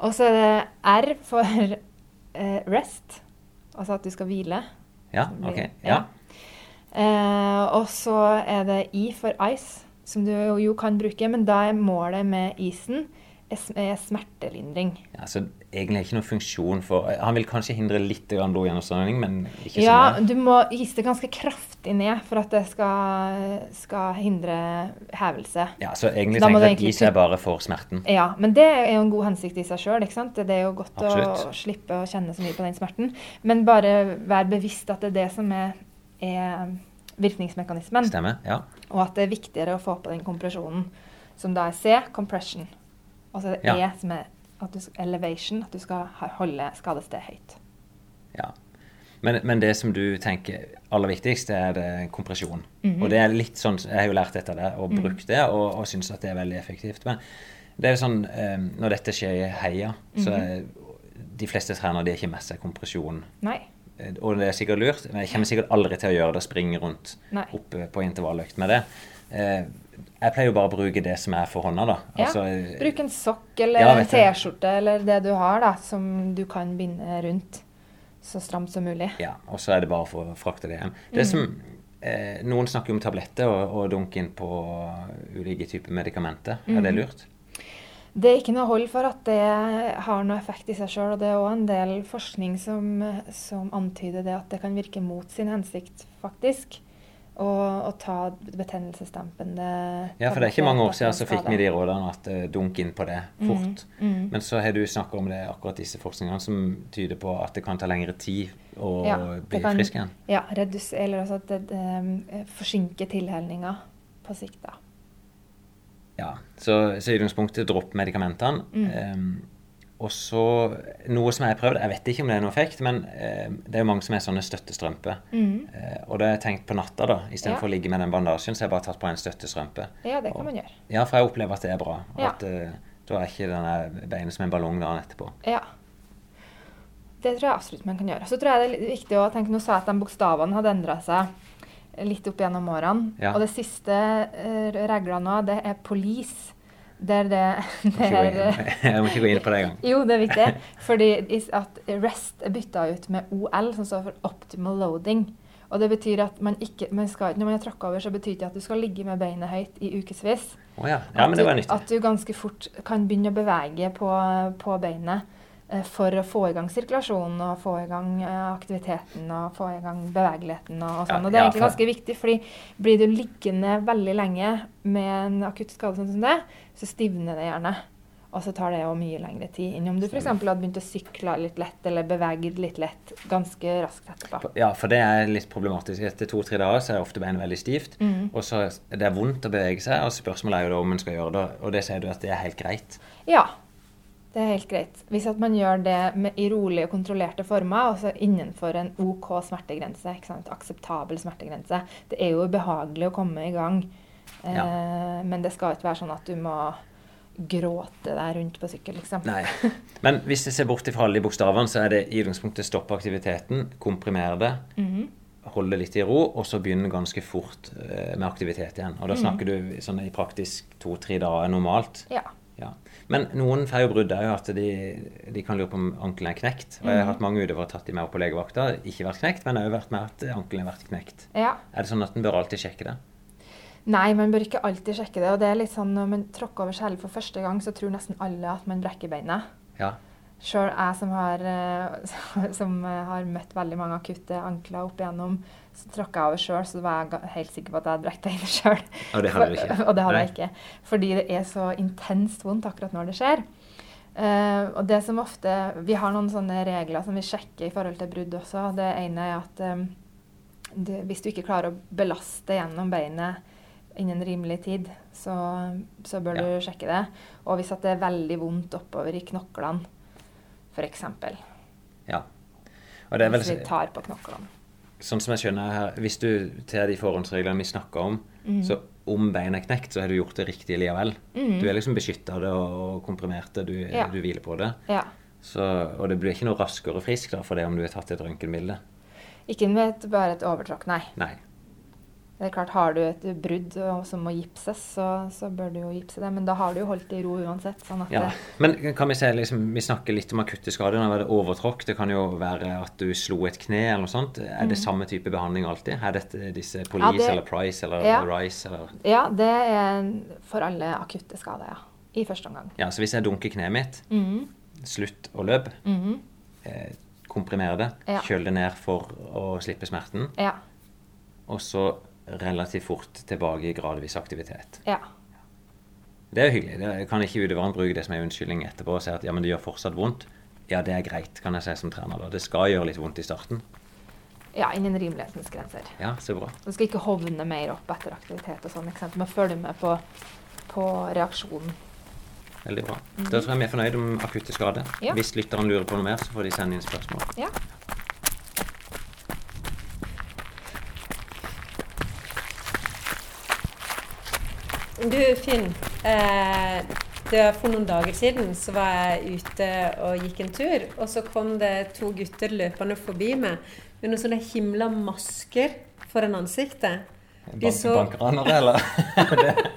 Og så er det R for eh, rest, altså at du skal hvile. Ja, ok. Ja. Eh, og så er det I for ice, som du jo, kan bruke, men da er målet med isen er, er smertelindring. Ja, så egentlig er ikke noen funksjon for Han vil kanskje hindre litt blodgjennomstrømning, men ikke Ja, så mye. du må ise ganske kraftig ned for at det skal, skal hindre hevelse. Ja, så egentlig tenker jeg at is er bare for smerten. Ja, men det er jo en god hensikt i seg sjøl. Det er jo godt å Absolutt. slippe å kjenne så mye på den smerten. Men bare vær bevisst at det er det som er, er virkningsmekanismen. Stemmer. Ja. Og at det er viktigere å få på den kompresjonen, som da er C, compression. Og så er det Ja. E, som er at du, elevation, at du skal holde skadestedet høyt. ja. Men, men det som du tenker aller viktigst, det er det kompresjon. Mhm. Og det er litt sånn, Jeg har jo lært dette der og brukt det, og, og syns at det er veldig effektivt. Men det er jo sånn, eh, når dette skjer i heia, så Mhm. er de fleste trenere de har ikke med seg kompresjon. Nei. Eh, Og det er sikkert lurt, men jeg kommer sikkert aldri til å gjøre det, springe rundt Nei. oppe på intervalløkt med det. Eh, jeg pleier jo bare å bruke det som er for hånda, da. Altså, ja, Bruk en sokk eller Ja, en. T-skjorte eller det du har, da, som du kan binde rundt så stramt som mulig. Ja, og så er det bare for å frakte det hjem. Det som, eh, noen snakker om tabletter og, og dunke inn på ulike typer medikamenter. Er det lurt? Det er ikke noe hold for at det har noe effekt i seg sjøl, og det er òg en del forskning som, som antyder det at det kan virke mot sin hensikt, faktisk. Å ta betennelsesdempende Ja, for det er ikke mange år siden så fikk vi de rådene at uh, dunk inn på det fort. Mm. Men så har du snakka om det akkurat disse forskningene som tyder på at det kan ta lengre tid å Ja, bli kan- frisk igjen. Ja, redus, eller altså at det, det forsinker tilhelninga på sikt, da. Ja, så, så i utgangspunktet dropp medikamentene. Mm. Um, og så noe som jeg har prøvd, jeg vet ikke om det er noe effekt, men uh, det er jo mange som er sånne støttestrømper. Eh, og da har jeg tenkt på natta, da, istedenfor Mm. Ja. å ligge med den bandasjen, så har jeg bare tatt på en støttestrømpe. Ja, det kan Og- man gjøre. Ja, for jeg opplever at det er bra. Og Ja. at uh, da er ikke denne beinet som en ballong dagen etterpå. Ja. Det tror jeg absolutt man kan gjøre. Så tror jeg det er viktig å tenke, Nå sa jeg at de bokstavene hadde endra seg litt opp gjennom årene. Ja. Og det siste uh, regla nå, det er police. Der det, det Jeg må er ikke gå inn- Jeg må ikke gå inn på det engang. Jo, det er viktig. Fordi at rest er bytta ut med OL, som står for optimal loading. Og det betyr at man ikke, man skal, Når man har tråkka over, så betyr det at du skal ligge med beinet høyt i ukevis. Oh, ja. ja, men det var At At du ganske fort kan begynne å bevege på, på beinet. Eh, for å få i gang sirkulasjonen og få i gang eh, aktiviteten og få i gang bevegeligheten. Og, og sånn. Og det er egentlig ganske viktig, fordi blir du liggende veldig lenge med en akutt skade sånn som det, så stivner det gjerne. Og så tar det jo mye lengre tid enn om du f.eks. hadde begynt å sykle litt lett eller beveget litt lett ganske raskt etterpå. Ja, for det er litt problematisk. Etter to-tre dager så er ofte beinet veldig stivt. Mm. Og så er det vondt å bevege seg, og spørsmålet er jo da om en skal gjøre det. Og det sier du at det er helt greit. Ja, det er helt greit. Hvis at man gjør det med, i rolige og kontrollerte former, altså innenfor en OK smertegrense, akseptabel smertegrense. Det er jo ubehagelig å komme i gang, eh, men det skal ikke være sånn at du må gråte deg rundt på sykkel, liksom. Nei. Men hvis jeg ser bort fra alle de bokstavene, så er det i utgangspunktet stoppe aktiviteten, komprimere det, Mhm. holde litt i ro, og så begynne ganske fort eh, med aktivitet igjen. Og da Mhm. snakker du sånn i praktisk to-tre dager normalt. Ja. Men noen får jo brudd. Jo at de, de kan lure på om ankelen er knekt. Og jeg har hatt mange utøvere tatt de med opp på legevakta. Ikke vært knekt, men òg vært med at ankelen har vært knekt. ja. Er det sånn at en bør alltid sjekke det? Nei, man bør ikke alltid sjekke det. Og det er litt sånn når man tråkker over skjellet for første gang, så tror nesten alle at man brekker beinet. Ja. Sjøl jeg som har, eh, som eh, har møtt veldig mange akutte ankler opp igjennom, så tråkka jeg over sjøl, så var jeg helt sikker på at jeg hadde brekt beinet sjøl. Og det hadde du ikke? Og det hadde jeg ikke. Fordi det er så intenst vondt akkurat når det skjer. Uh, og det som ofte Vi har noen sånne regler som vi sjekker i forhold til brudd også. Det ene er at um, du, hvis du ikke klarer å belaste gjennom beinet innen rimelig tid, så, så bør Ja. du sjekke det. Og hvis det er veldig vondt oppover i knoklene, f.eks. ja. Og det er vel Hvis vi tar på knoklene. Sånn som jeg skjønner her, hvis du til de forhåndsreglene vi snakker om, så om beinet er knekt, så har du gjort det riktig likevel. Du er liksom beskytta det og komprimert det, du, Ja. du hviler på det. Ja. Så, og det blir ikke noe raskere frisk da, for det om du har tatt et røntgenbilde. Ikke med et, bare et overtråkk, nei. Nei. Det er klart, Har du et brudd som må gipses, så, så bør du jo gipse det. Men da har du jo holdt det i ro uansett. sånn Ja. Men kan vi se, liksom, vi snakker litt om akutte skader. Det overtråkk. Det kan jo være at du slo et kne eller noe sånt. Er det samme type behandling alltid? Er dette disse Police Mm. Ja, det- eller Price eller Ja. Rice eller Ja, det er for alle akutte skader, ja. I første omgang. Ja, så hvis jeg dunker kneet mitt, mm. slutt å løpe, Mm. eh, komprimere det, Ja. kjøl det ned for å slippe smerten, Ja. og så relativt fort tilbake i gradvis aktivitet. Ja. Det er hyggelig. Det kan ikke utøveren bruke det som en unnskyldning etterpå og si at ja, men det gjør fortsatt vondt. Ja, det er greit, kan jeg si som trener. da. Det skal gjøre litt vondt i starten. ja, innen rimelighetens grenser. Ja, så bra. Du skal ikke hovne mer opp etter aktivitet og sånn. Du følge med på, på reaksjonen. Veldig bra. Da tror jeg vi er fornøyd om akutte skader. Mhm. Ja. Hvis lytteren lurer på noe mer, så får de sende inn spørsmål. Ja. Du, Finn. Eh, det for noen dager siden så var jeg ute og gikk en tur. Og så kom det to gutter løpende forbi meg med noen sånne himla masker foran ansiktet. Bank, så- Bankranere, eller?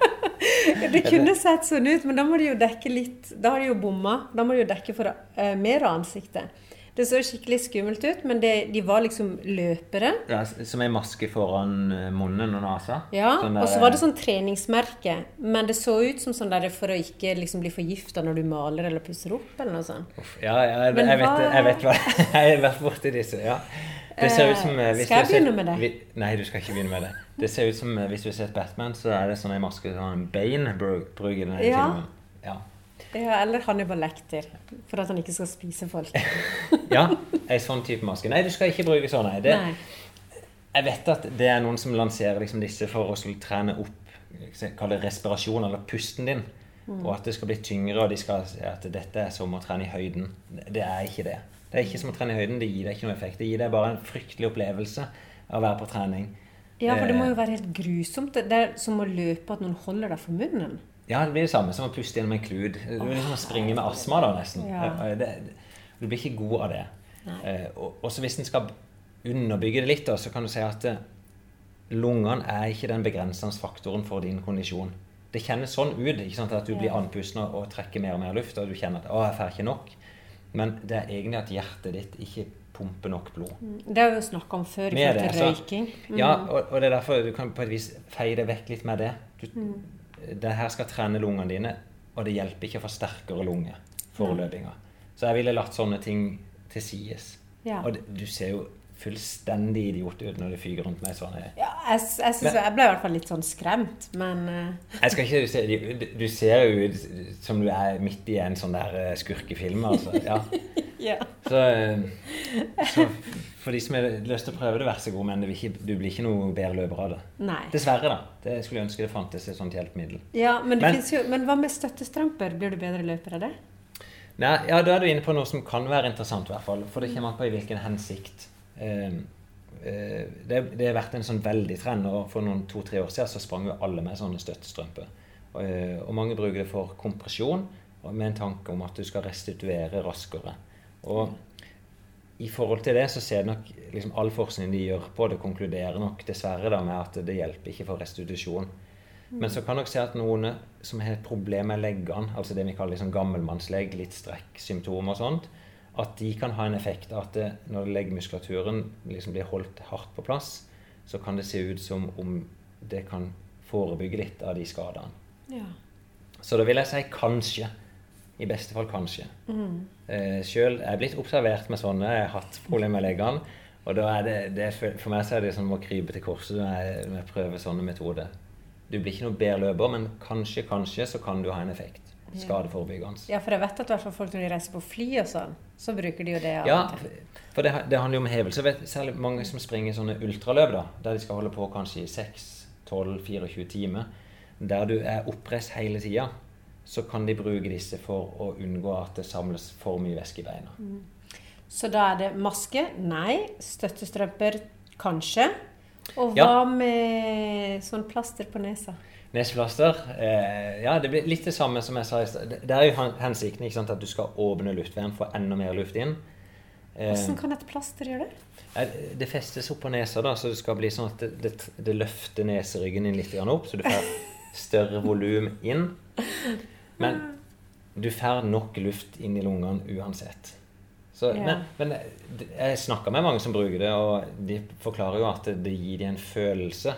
Det kunne sett sånn ut, men da må de jo dekke litt Da har de jo bomma. Da må de jo dekke for eh, mer av ansiktet. Det så skikkelig skummelt ut, men det, de var liksom løpere. ja, som en maske foran eh, munnen og nesa? Ja, Sånn og så var det sånn treningsmerke. Men det så ut som sånn der for å ikke liksom bli forgifta når du maler eller pusser opp, eller noe sånt. Uff, Ja, ja jeg, jeg, vet, jeg vet hva Jeg har vært borti disse, ja. Det ser ut som eh, Skal jeg begynne med det? vi- Nei, du skal ikke begynne med det. Det ser ut som eh, hvis du har sett Batman, så er det sånn en maske sånn Bane bru- bruker i denne Ja. filmen. Ja. Ja, eller Hannibal Lekter, for at han ikke skal spise folk. ja, ei sånn type maske. Nei, du skal ikke bruke sånn, nei. Det, Nei. Jeg vet at det er noen som lanserer liksom disse for å skulle trene opp Kall det respirasjon, eller pusten din. Mm. Og at det skal bli tyngre, og de skal si at dette er som å trene i høyden. Det er ikke det. Det er ikke som å trene i høyden. Det gir deg ikke noe effekt. Det gir deg bare en fryktelig opplevelse av å være på trening. Ja, for det må jo Eh, være helt grusomt. Det er som å løpe at noen holder deg for munnen. Ja, det blir det samme som å puste gjennom en klud. Det blir liksom å springe med astma, da, nesten. Ja. Eh, Det, du blir ikke god av det. Eh, og også hvis en skal underbygge det litt, da, så kan du si at eh, lungene er ikke den begrensende faktoren for din kondisjon. Det kjennes sånn ut ikke sant, at du blir andpusten og, og trekker mer og mer luft, og du kjenner at 'å, jeg får ikke nok'. Men det er egentlig at hjertet ditt ikke pumper nok blod. Det har vi jo snakka om før i forhold til røyking. Mm. Ja, og, og det er derfor du kan på et vis feie det vekk litt med det. Du, Mm. Det her skal trene lungene dine, og det hjelper ikke å få sterkere lunge foreløpinga. Så jeg ville latt sånne ting til sides. Ja. Og du ser jo fullstendig idiot ut når du fyker rundt meg sånn. Ja, jeg, jeg, synes, jeg ble i hvert fall litt sånn skremt, men uh. Jeg skal ikke se, Du, du ser jo ut som du er midt i en sånn der eh, skurkefilm, altså. Ja. ja. Så, eh, så for de som har lyst til å prøve det, vær så god, men vil ikke, du blir ikke noe bedre løper av det. Nei. Dessverre, da. Det skulle jeg ønske det fantes et sånt hjelpemiddel. Ja, men, det Men- jo, men hva med støttestramper? Blir du bedre løper av det? Nei, ja, Da er du inne på noe som kan være interessant, i hvert fall. For det kommer an på i hvilken hensikt. Eh, eh, det, det har vært en sånn veldig trend, og for noen to-tre år siden så sprang jo alle med sånne støttestrømper. Og, eh, og mange bruker det for kompresjon, med en tanke om at du skal restituere raskere. Og i forhold til det så ser nok liksom all forskning de gjør på det, konkluderer nok dessverre da med at det hjelper ikke for restitusjon. Men så kan dere se at noen som har et problem med leggene, altså det vi kaller liksom gammelmannslegg, litt strekksymptomer og sånt, at de kan ha en effekt at det, når leggmuskulaturen liksom blir holdt hardt på plass, så kan det se ut som om det kan forebygge litt av de skadene. Ja. Så da vil jeg si kanskje. I beste fall kanskje. Eh, Sjøl er jeg blitt observert med sånne. Jeg har hatt problemer med leggene. Og da er det, det, er for- for meg så er det som å krype til korset når jeg, når jeg prøver sånne metoder. Du blir ikke noe bedre løper, men kanskje, kanskje så kan du ha en effekt. Skadeforebyggende. ja, for jeg vet at folk når de reiser på fly og sånn, så bruker de jo det Ja, for det, det handler jo om hevelse. Vet, særlig mange som springer sånne ultraløp, da, der de skal holde på kanskje i 6, 12, 24 timer. Der du er oppreist hele tida, så kan de bruke disse for å unngå at det samles for mye væske i beina. Så da er det maske? Nei. Støttestrømper? Kanskje. Og Ja. hva med sånn plaster på nesa? Nesplaster eh, Ja, det blir litt det samme som jeg sa i stad. Det er jo hensikten ikke sant, at du skal åpne luftveien, få enda mer luft inn. Eh, Hvordan kan et plaster gjøre det? Eh, Det festes opp på nesa, da, så det skal bli sånn at det, det, det løfter neseryggen din litt opp, så du får større volum inn. Men du får nok luft inn i lungene uansett. Så, Ja. Men, men jeg snakker med mange som bruker det, og de forklarer jo at det, det gir dem en følelse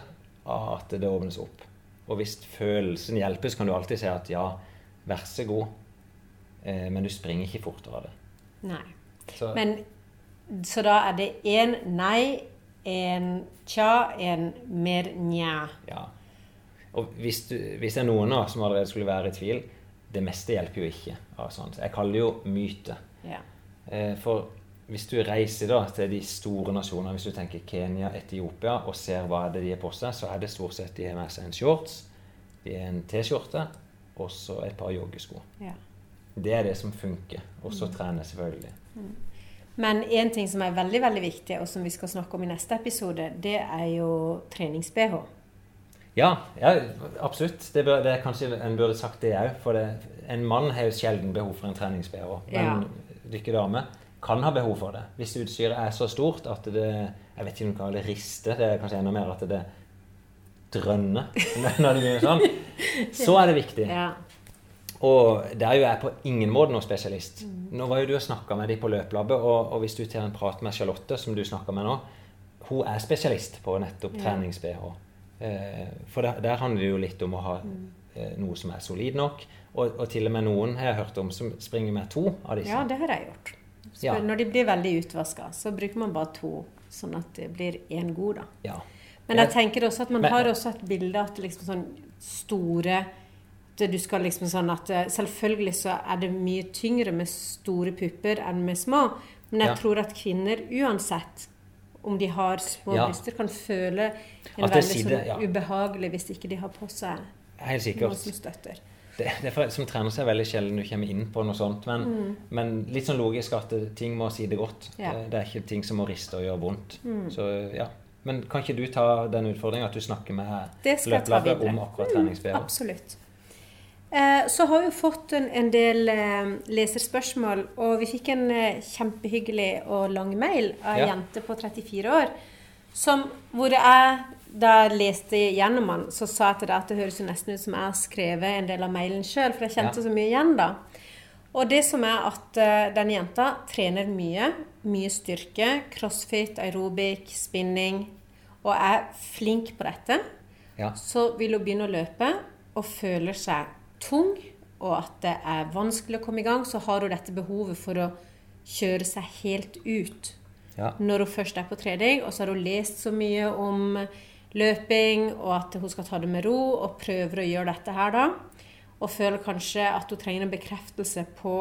av at det åpnes opp. Og hvis følelsen hjelper, så kan du alltid si at ja, vær så god, eh, men du springer ikke fortere av det. Nei. Så, Men, så da er det én nei, én tja, én mer nja. Ja. Og hvis, du, hvis det er noen nå som allerede skulle være i tvil, det meste hjelper jo ikke. av sånt. Jeg kaller det jo myte. Ja. Eh, For hvis du reiser da til de store nasjonene, hvis du tenker Kenya, Etiopia, og ser hva det de har på seg, så er det stort sett de har med seg en shorts, de har en T-skjorte og så et par joggesko. ja. Det er det som funker. Og så trene, selvfølgelig. Men én ting som er veldig veldig viktig, og som vi skal snakke om i neste episode, det er jo trenings-BH. Ja, ja absolutt. Det, bør, det er kanskje En burde sagt det òg. For det, en mann har jo sjelden behov for en trenings-BH. Men dere damer kan ha behov for det. Hvis utstyret er så stort at det Jeg vet ikke om du kaller det riste. Det er kanskje enda mer at det drønner når det begynner sånn. Så er det viktig. Ja. Og der er jo jeg på ingen måte noen spesialist. Nå var jo du og snakka med de på løpelabbet, og, og hvis du tar en prat med Charlotte, som du snakker med nå, hun er spesialist på nettopp Ja. trenings-BH. Eh, for der, der handler det jo litt om å ha eh, noe som er solid nok. Og, og til og med noen har jeg hørt om som springer med to av disse. ja, det har jeg gjort. Ja. Når de blir veldig utvaska, så bruker man bare to, sånn at det blir én god, da. Ja. Men jeg tenker også at man Men- har også et bilde at liksom sånn store du skal liksom sånn at eh, Selvfølgelig så er det mye tyngre med store pupper enn med små, men jeg Ja. tror at kvinner uansett om de har små Ja. bryster, kan føle en det veldig sånn ja. ubehagelig hvis ikke de har på seg noe som støtter. Det, det er for, som trener så er det veldig sjelden du kommer inn på noe sånt. Men, men litt sånn logisk at det- ting må si det godt. Ja. Det, det er ikke ting som må riste og gjøre vondt. Så ja. Men kan ikke du ta den utfordringen at du snakker med Det løpelaget om akkurat treningsbehov? Mm, Absolutt. Eh, så har vi fått en, en del eh, leserspørsmål, og vi fikk en eh, kjempehyggelig og lang mail av ei Ja. jente på 34 år, som, hvor jeg da jeg leste gjennom den, så sa jeg til deg at det høres jo nesten ut som jeg har skrevet en del av mailen sjøl, for jeg kjente Ja. så mye igjen da. Og det som er at uh, denne jenta trener mye. Mye styrke, crossfit, aerobic, spinning, og er flink på dette Ja. så vil hun begynne å løpe og føler seg tung og at det er vanskelig å komme i gang, så har hun dette behovet for å kjøre seg helt ut Ja. når hun først er på trening. Og så har hun lest så mye om løping, og at hun skal ta det med ro, og prøver å gjøre dette her, da. Og føler kanskje at hun trenger en bekreftelse på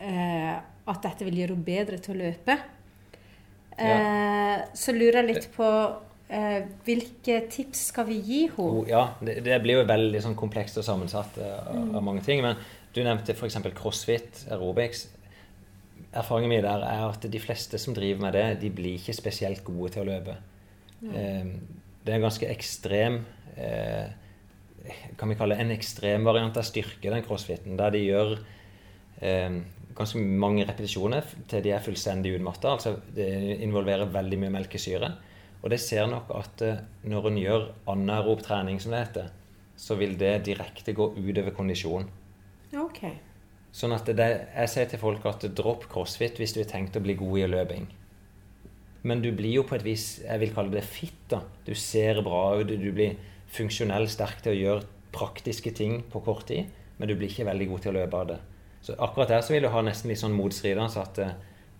eh, at dette vil gjøre henne bedre til å løpe. Eh, så lurer jeg litt på eh, hvilke tips skal vi gi henne? Ja, det, det blir jo veldig sånn komplekst og sammensatt eh, av, av mange ting. Men du nevnte f.eks. crossfit, aerobics. Erfaringen min der er at de fleste som driver med det, de blir ikke spesielt gode til å løpe. Eh, det er en ganske ekstrem eh, Kan vi kalle det en ekstrem variant av styrke, den crossfiten. Der de gjør eh, ganske mange repetisjoner til de er fullstendig utmatta. Altså, det involverer veldig mye melkesyre. Og det ser nok at eh, når en gjør anaerob trening, som det heter, så vil det direkte gå utover kondisjon. Okay. Sånn at det, jeg sier til folk at dropp crossfit hvis du har tenkt å bli god i løping. Men du blir jo på et vis jeg vil kalle det fit. da. Du ser bra ut, du blir funksjonell sterk til å gjøre praktiske ting på kort tid, men du blir ikke veldig god til å løpe av det. Så akkurat der så vil du ha nesten litt sånn motstridende, så at eh,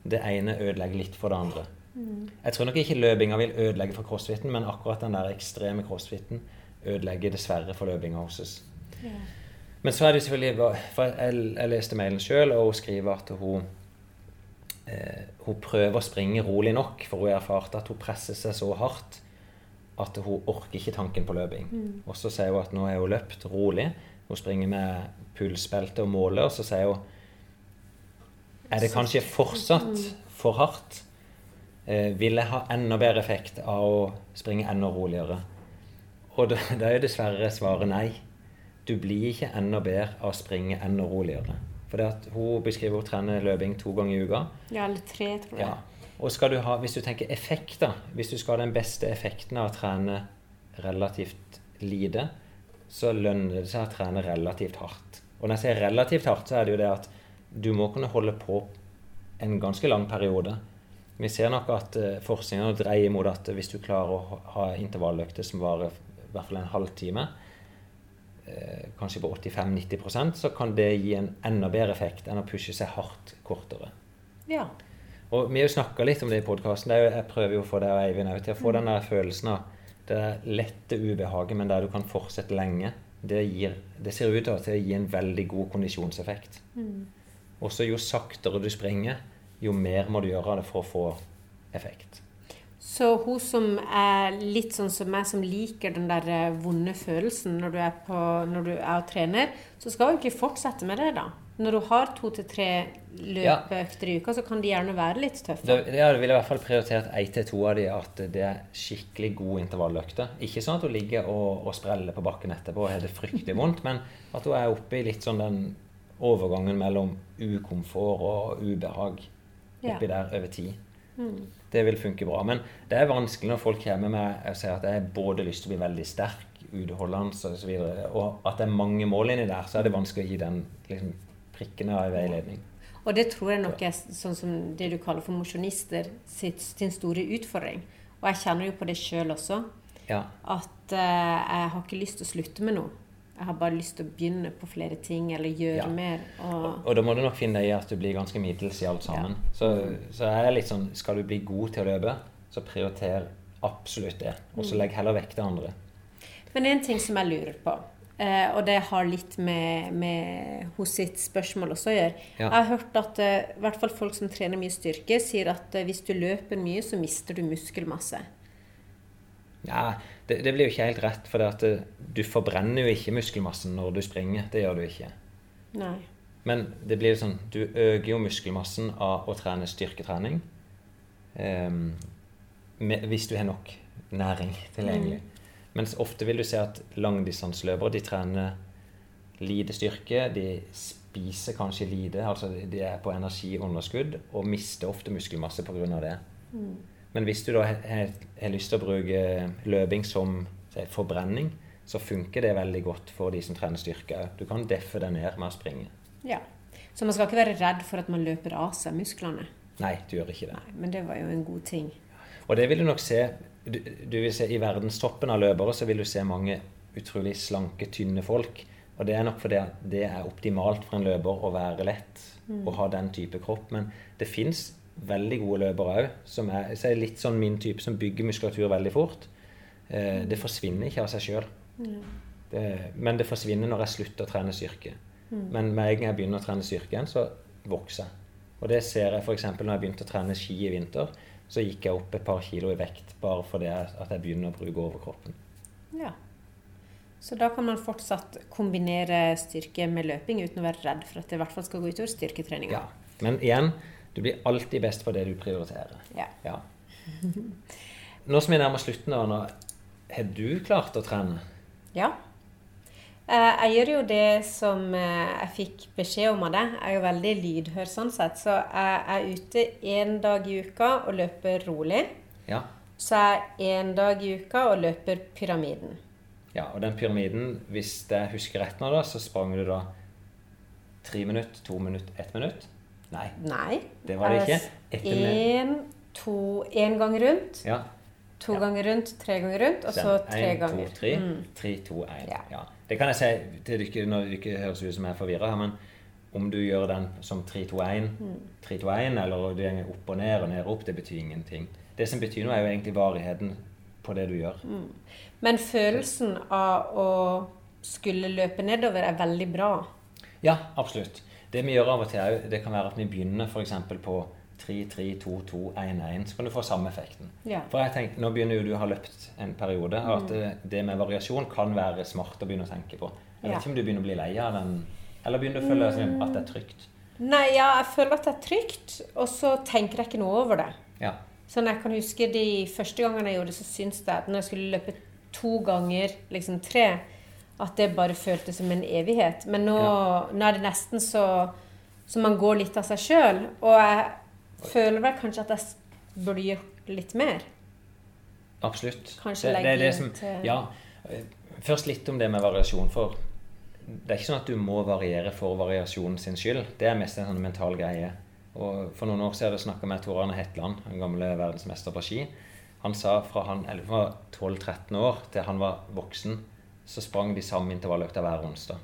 det ene ødelegger litt for det andre. Jeg tror nok ikke løpinga vil ødelegge for crossfiten, men akkurat den der ekstreme crossfiten ødelegger dessverre for løpinga hos oss. Men så er det selvfølgelig For jeg, jeg leste mailen sjøl, og hun skriver at hun Hun prøver å springe rolig nok, for hun har erfart at hun presser seg så hardt at hun orker ikke tanken på løping. Og så sier hun at nå er hun løpt rolig. Hun springer med pulsbelte og måler, og så sier hun Er det kanskje fortsatt for hardt? Eh, vil jeg ha enda bedre effekt av å springe enda roligere? Og da, da er dessverre svaret nei. Du blir ikke enda bedre av å springe enda roligere. For hun beskriver hun trener løping to ganger i uka. Ja, eller tre, tror jeg. Ja. Og skal du ha, hvis du tenker effekt, da Hvis du skal ha den beste effekten av å trene relativt lite, så lønner det seg å trene relativt hardt. Og når jeg sier relativt hardt, så er det jo det at du må kunne holde på en ganske lang periode. Vi ser nok at uh, forskninga dreier mot at hvis du klarer å ha- intervalløkter som varer i hvert fall en halvtime, eh, kanskje på 85-90% så kan det gi en enda bedre effekt enn å pushe seg hardt kortere. Ja. Og vi har jo snakka litt om det i podkasten. Jeg prøver jo å få deg og Eivind til å få den der følelsen av det der lette ubehaget, men der du kan fortsette lenge. Det, gir, det ser ut til å gi en veldig god kondisjonseffekt. Også jo saktere du springer, jo mer må du gjøre av det for å få effekt. Så hun som er litt sånn som meg, som liker den der eh, vonde følelsen når du er, på, når du er og trener, så skal hun ikke fortsette med det, da. Når du har to til tre løpeøkter i uka, så kan de gjerne være litt tøffe. Da ja, du ville i hvert fall prioritert én til to av de at det er skikkelig gode intervalløkter. Ikke sånn at hun ligger og, og spreller på bakken etterpå og har det fryktelig vondt, men at hun er oppe i litt sånn den overgangen mellom ukomfort og ubehag Ja. oppi der over tid. Det vil funke bra. Men det er vanskelig når folk kommer med og sier at jeg både lyst til å bli veldig sterk, utholdende osv., og, og at det er mange mål inni der, så er det vanskelig å gi den liksom, prikkene av veiledning. Og det tror jeg nok er sånn som det du kaller for mosjonister sin store utfordring. Og jeg kjenner jo på det sjøl også. Ja. At uh, jeg har ikke lyst til å slutte med noe. Jeg har bare lyst til å begynne på flere ting eller gjøre Ja. mer. Og, Og da må du nok finne deg i at du blir ganske middels i alt sammen. Så, så er det litt sånn Skal du bli god til å løpe, så prioriter absolutt det. Og så legg heller vekk det andre. Men en ting som jeg lurer på, eh, og det har litt med, med hos sitt spørsmål også å gjøre. Ja. Jeg har hørt at eh, i hvert fall folk som trener mye styrke, sier at eh, hvis du løper mye, så mister du muskelmasse. Ja, det, det blir jo ikke helt rett, for det at det, du forbrenner jo ikke muskelmassen når du springer. Det gjør du ikke. Nei. Men det blir sånn, du øker jo muskelmassen av å trene styrketrening. Um, med, hvis du har nok næring tilgjengelig. Mens ofte vil du se at langdistanseløpere de trener lite styrke. De spiser kanskje lite, altså de- er på energiunderskudd og mister ofte muskelmasse pga. det. Men hvis du da har, lyst til å bruke løping som si, forbrenning, så funker det veldig godt for de som trener styrke. Du kan deffe det ned med å springe. Ja. Så man skal ikke være redd for at man løper av seg musklene. Nei, du gjør ikke det. Nei, men det var jo en god ting. Og det vil du nok se du, du vil se I verdenstoppen av løpere så vil du se mange utrolig slanke, tynne folk. Og det er nok fordi det er optimalt for en løper å være lett og ha den type kropp. Men det fins veldig gode løpere òg, som er, så er litt sånn min type, som bygger muskulatur veldig fort. Eh, det forsvinner ikke av seg sjøl. Men det forsvinner når jeg slutter å trene styrke. Men med en gang jeg begynner å trene styrke igjen, så vokser jeg. Og det ser jeg f.eks. når jeg begynte å trene ski i vinter. Så gikk jeg opp et par kilo i vekt bare fordi at jeg begynner å bruke overkroppen. Ja. Så da kan man fortsatt kombinere styrke med løping uten å være redd for at det i hvert fall skal gå utover styrketreninga. Ja. Men igjen, du blir alltid best på det du prioriterer. Ja. Ja. Nå som vi nærmer slutten, Anna, har du klart å trene? Ja. Eh, Jeg gjør jo det som eh, jeg fikk beskjed om av deg. Jeg er jo veldig lydhør sånn sett. Så jeg er ute én dag i uka og løper rolig. Ja. Så er jeg én dag i uka og løper pyramiden. ja. Og den pyramiden, hvis jeg husker rett nå, da, så sprang du da tre minutter, to minutter, ett minutt? Nei. Nei. Det var det ikke. Én, to Én gang rundt. Ja. To Ja. ganger rundt, tre ganger rundt, og så tre En, ganger. to, tre. Mm. Tre, to, én. Ja. Ja. Det kan jeg si til dere når ikke høres ut som jeg er forvirra her, men om du gjør den som 3-2-1, Mm. 3-2-1, eller du går opp og ned og ned og opp, det betyr ingenting. Det som betyr noe, er jo egentlig varigheten på det du gjør. Mm. Men følelsen av å skulle løpe nedover er veldig bra. Ja, absolutt. Det vi gjør av og til, òg, det kan være at vi begynner f.eks. på 3-3-2-2-1-1, så kan du få samme effekten. Ja. For jeg tenkte, Nå begynner jo du å ha løpt en periode, og at det, det med variasjon kan være smart å begynne å tenke på. Jeg vet Ja. ikke om du begynner å bli lei av den, eller begynner du å føle mm. at det er trygt. Nei, ja, jeg føler at det er trygt, og så tenker jeg ikke noe over det. Ja. Sånn jeg kan huske de første gangene jeg gjorde det, så syntes jeg at når jeg skulle løpe to ganger, liksom tre, at det bare føltes som en evighet. Men nå, nå er det nesten så, så man går litt av seg sjøl. Og jeg føler vel kanskje at jeg burde gjort litt mer. Absolutt. Kanskje det, det er det som, til- Ja. Først litt om det med variasjon. For det er ikke sånn at du må variere for variasjonen sin skyld. Det er mest en sånn mental greie. Og For noen år siden snakka jeg med Tor Arne Hetland, den gamle verdensmester på ski. Han sa fra han han var 12-13 år til han var voksen, så sprang de samme intervalløkta hver onsdag.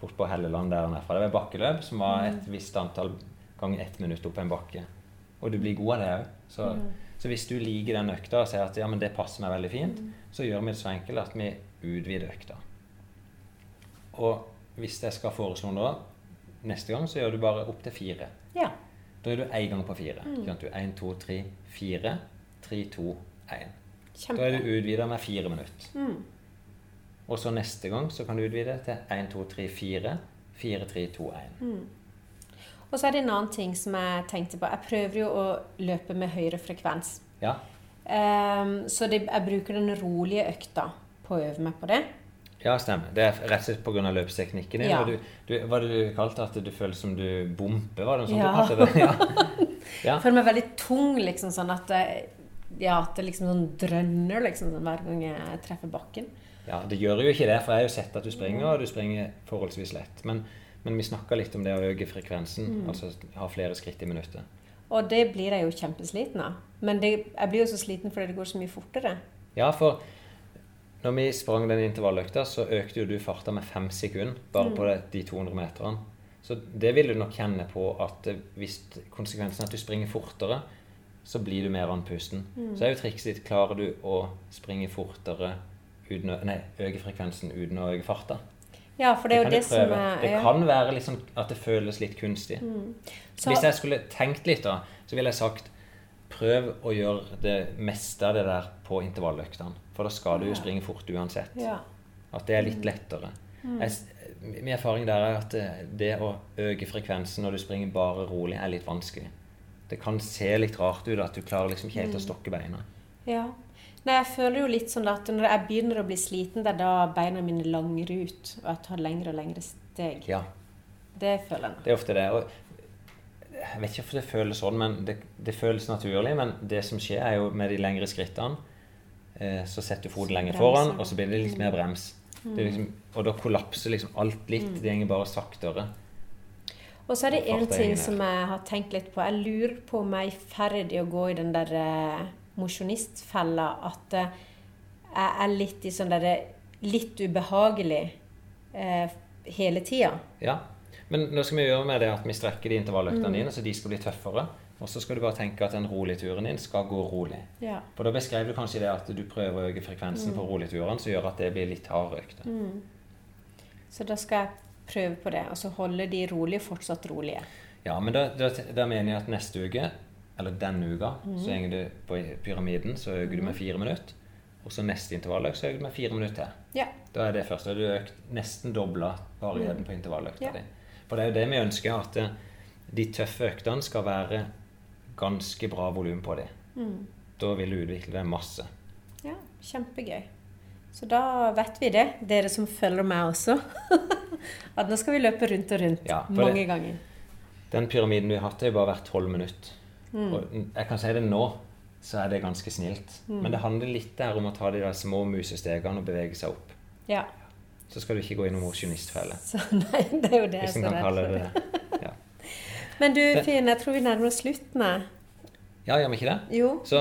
Bort på Helleland der han er fra. Det var bakkeløp som var et visst antall ganger ett minutt opp en bakke. Og du blir god av det òg. Så, så hvis du liker den økta og sier at ja, men det passer meg veldig fint, så gjør vi det så enkelt at vi utvider økta. Og hvis jeg skal foreslå noe neste gang, så gjør du bare opp til fire. Ja. Da er du én gang på fire. Ikke sant? Du én, to, tre, fire. Tre, to, én. Da er du utvida med fire minutter. Mm. Og så neste gang så kan du utvide til 1, 2, 3, 4. 4, 3, 2, 1. Og så er det en annen ting som jeg tenkte på. Jeg prøver jo å løpe med høyere frekvens. Ja. Um, så det, jeg bruker den rolige økta på å øve meg på det. ja, stemmer. Det er rett og slett pga. løpsteknikken din. Ja. Du, du, var det du kalte at du føles som du bomper? Var det noe sånt Ja. du kalte det? Ja. ja. Jeg føler meg veldig tung, liksom sånn at det, ja, at det liksom sånn drønner liksom, sånn, hver gang jeg treffer bakken. Ja, det gjør jo ikke det, for jeg har jo sett at du springer, og du springer forholdsvis lett. Men, men vi snakka litt om det å øke frekvensen, Mm. altså ha flere skritt i minuttet. Og det blir jeg jo kjempesliten av. Men det, jeg blir jo så sliten fordi det går så mye fortere. Ja, for når vi sprang den intervalløkta, så økte jo du farta med fem sekunder bare på de 200 meterne. Så det vil du nok kjenne på at hvis konsekvensen er at du springer fortere, så blir du mer andpusten. Så er jo trikset ditt klarer du å springe fortere uten å Nei, øke frekvensen uten å øke farta. Ja, for det er jo det, som er Det kan være liksom at det føles litt kunstig. Så- Hvis jeg skulle tenkt litt, da, så ville jeg sagt prøv å gjøre det meste av det der på intervalløktene. For da skal du jo springe fort uansett. ja. At det er litt lettere. Jeg, min erfaring der er at det, det å øke frekvensen når du springer bare rolig, er litt vanskelig. Det kan se litt rart ut at du klarer liksom ikke helt å stokke beina. ja. Nei, jeg føler jo litt sånn at når jeg begynner å bli sliten, det er da beina mine langer ut, og jeg tar lengre og lengre steg. Ja, Det føler jeg nå. det er ofte det. Og jeg vet ikke hvorfor det føles sånn, men det, det føles naturlig. Men det som skjer, er jo med de lengre skrittene, eh, så setter du foten lenger foran, og så blir det litt mer brems. Det er liksom, og da kollapser liksom alt litt. Det går bare saktere. Og så er det én ting som jeg har tenkt litt på. Jeg lurer på om jeg er i ferd i å gå i den der eh, mosjonistfella at eh, jeg er litt i sånn derre litt ubehagelig eh, hele tida. Ja. Men nå skal vi gjøre med det at vi strekker de intervalløktene Mm. dine, så de skal bli tøffere. Og så skal du bare tenke at den rolige turen din skal gå rolig. Ja. For da beskrev du kanskje det at du prøver å øke frekvensen på roligturene, som gjør at det blir litt harde økter. Mm. Så da skal jeg prøve på det, og så holde de rolige fortsatt rolige. Ja, men da, da, da mener jeg at neste uke, eller denne uka, Mm. så går du på pyramiden, så øker du med fire minutter. Og så neste intervalløkt så øker du med fire minutter til. Ja. Da er det første. Du har nesten dobla varigheten på intervalløkta Ja. di. For det er jo det vi ønsker, at eh, de tøffe øktene skal være ganske bra volum på dem. Mm. Da vil du utvikle deg masse. ja, kjempegøy. Så da vet vi det, dere som følger meg også. At nå skal vi løpe rundt og rundt Ja, mange det- ganger. Den pyramiden vi har hatt, har jo bare vært tolv minutter. Mm. Og jeg kan si det nå, så er det ganske snilt. Mm. Men det handler litt der om å ta de der små musestegene og bevege seg opp. Ja. Så skal du ikke gå i noen mosjonistfelle. Nei, det er jo det Hvis en kan kan kalle det det. Ja, Men du Finn, jeg tror vi nærmer oss slutten. ja gjør vi ikke det? Jo. Så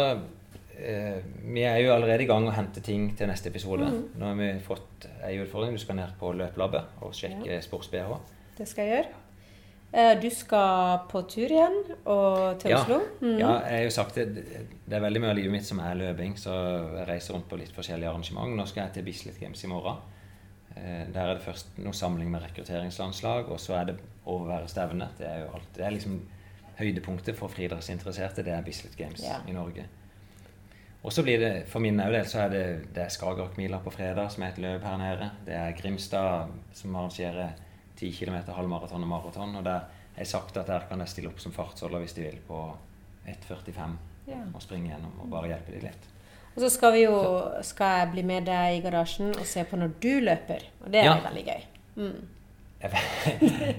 eh, vi er jo allerede i gang å hente ting til neste episode. Mm. Nå har vi fått ei utfordring. Du skal ned på løplabbet og sjekke sports-BH. Det skal jeg gjøre. Eh, Du skal på tur igjen og til Ja. Oslo? Mm. Ja, jeg har jo sagt det. Det er veldig mye av livet mitt som er løping, så jeg reiser rundt på litt forskjellige arrangement. Nå skal jeg til Bislett Games i morgen. Eh, Der er det først noe samling med rekrutteringslandslag, og så er det overvære stevne. Det er jo alt. Det er liksom høydepunktet for friidrettsinteresserte. Det er Bislett Games Ja. i Norge. Og så blir det, for min del, så er det, det er Skagerrakmila på fredag, som er et løp her nede. Det er Grimstad som arrangerer 10 km halvmaraton og maraton. Og der har jeg sagt at der kan jeg stille opp som fartsholder hvis de vil, på 1,45 Ja. og springe gjennom og bare hjelpe de litt. Og så skal vi jo skal jeg bli med deg i garasjen og se på når du løper. Og det er Ja. veldig gøy. Mm.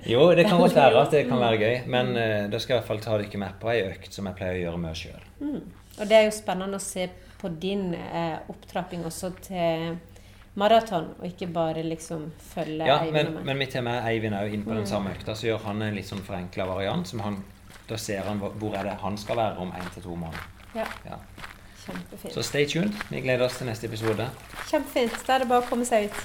jo, det kan godt være at det kan være gøy, men uh, da skal jeg i hvert fall ta dere med på ei økt som jeg pleier å gjøre med sjøl. Og det er jo spennende å se på din uh, opptrapping også til maraton, og ikke bare liksom følge Ja, Eivind men, men mitt tema med Eivind òg inn på den samme økta, så gjør han en litt sånn forenkla variant. Som han, da ser han hvor er det han skal være om én til to måneder. Ja, Ja. kjempefint. Så stay tuned. Vi gleder oss til neste episode. Kjempefint. Da er det bare å komme seg ut.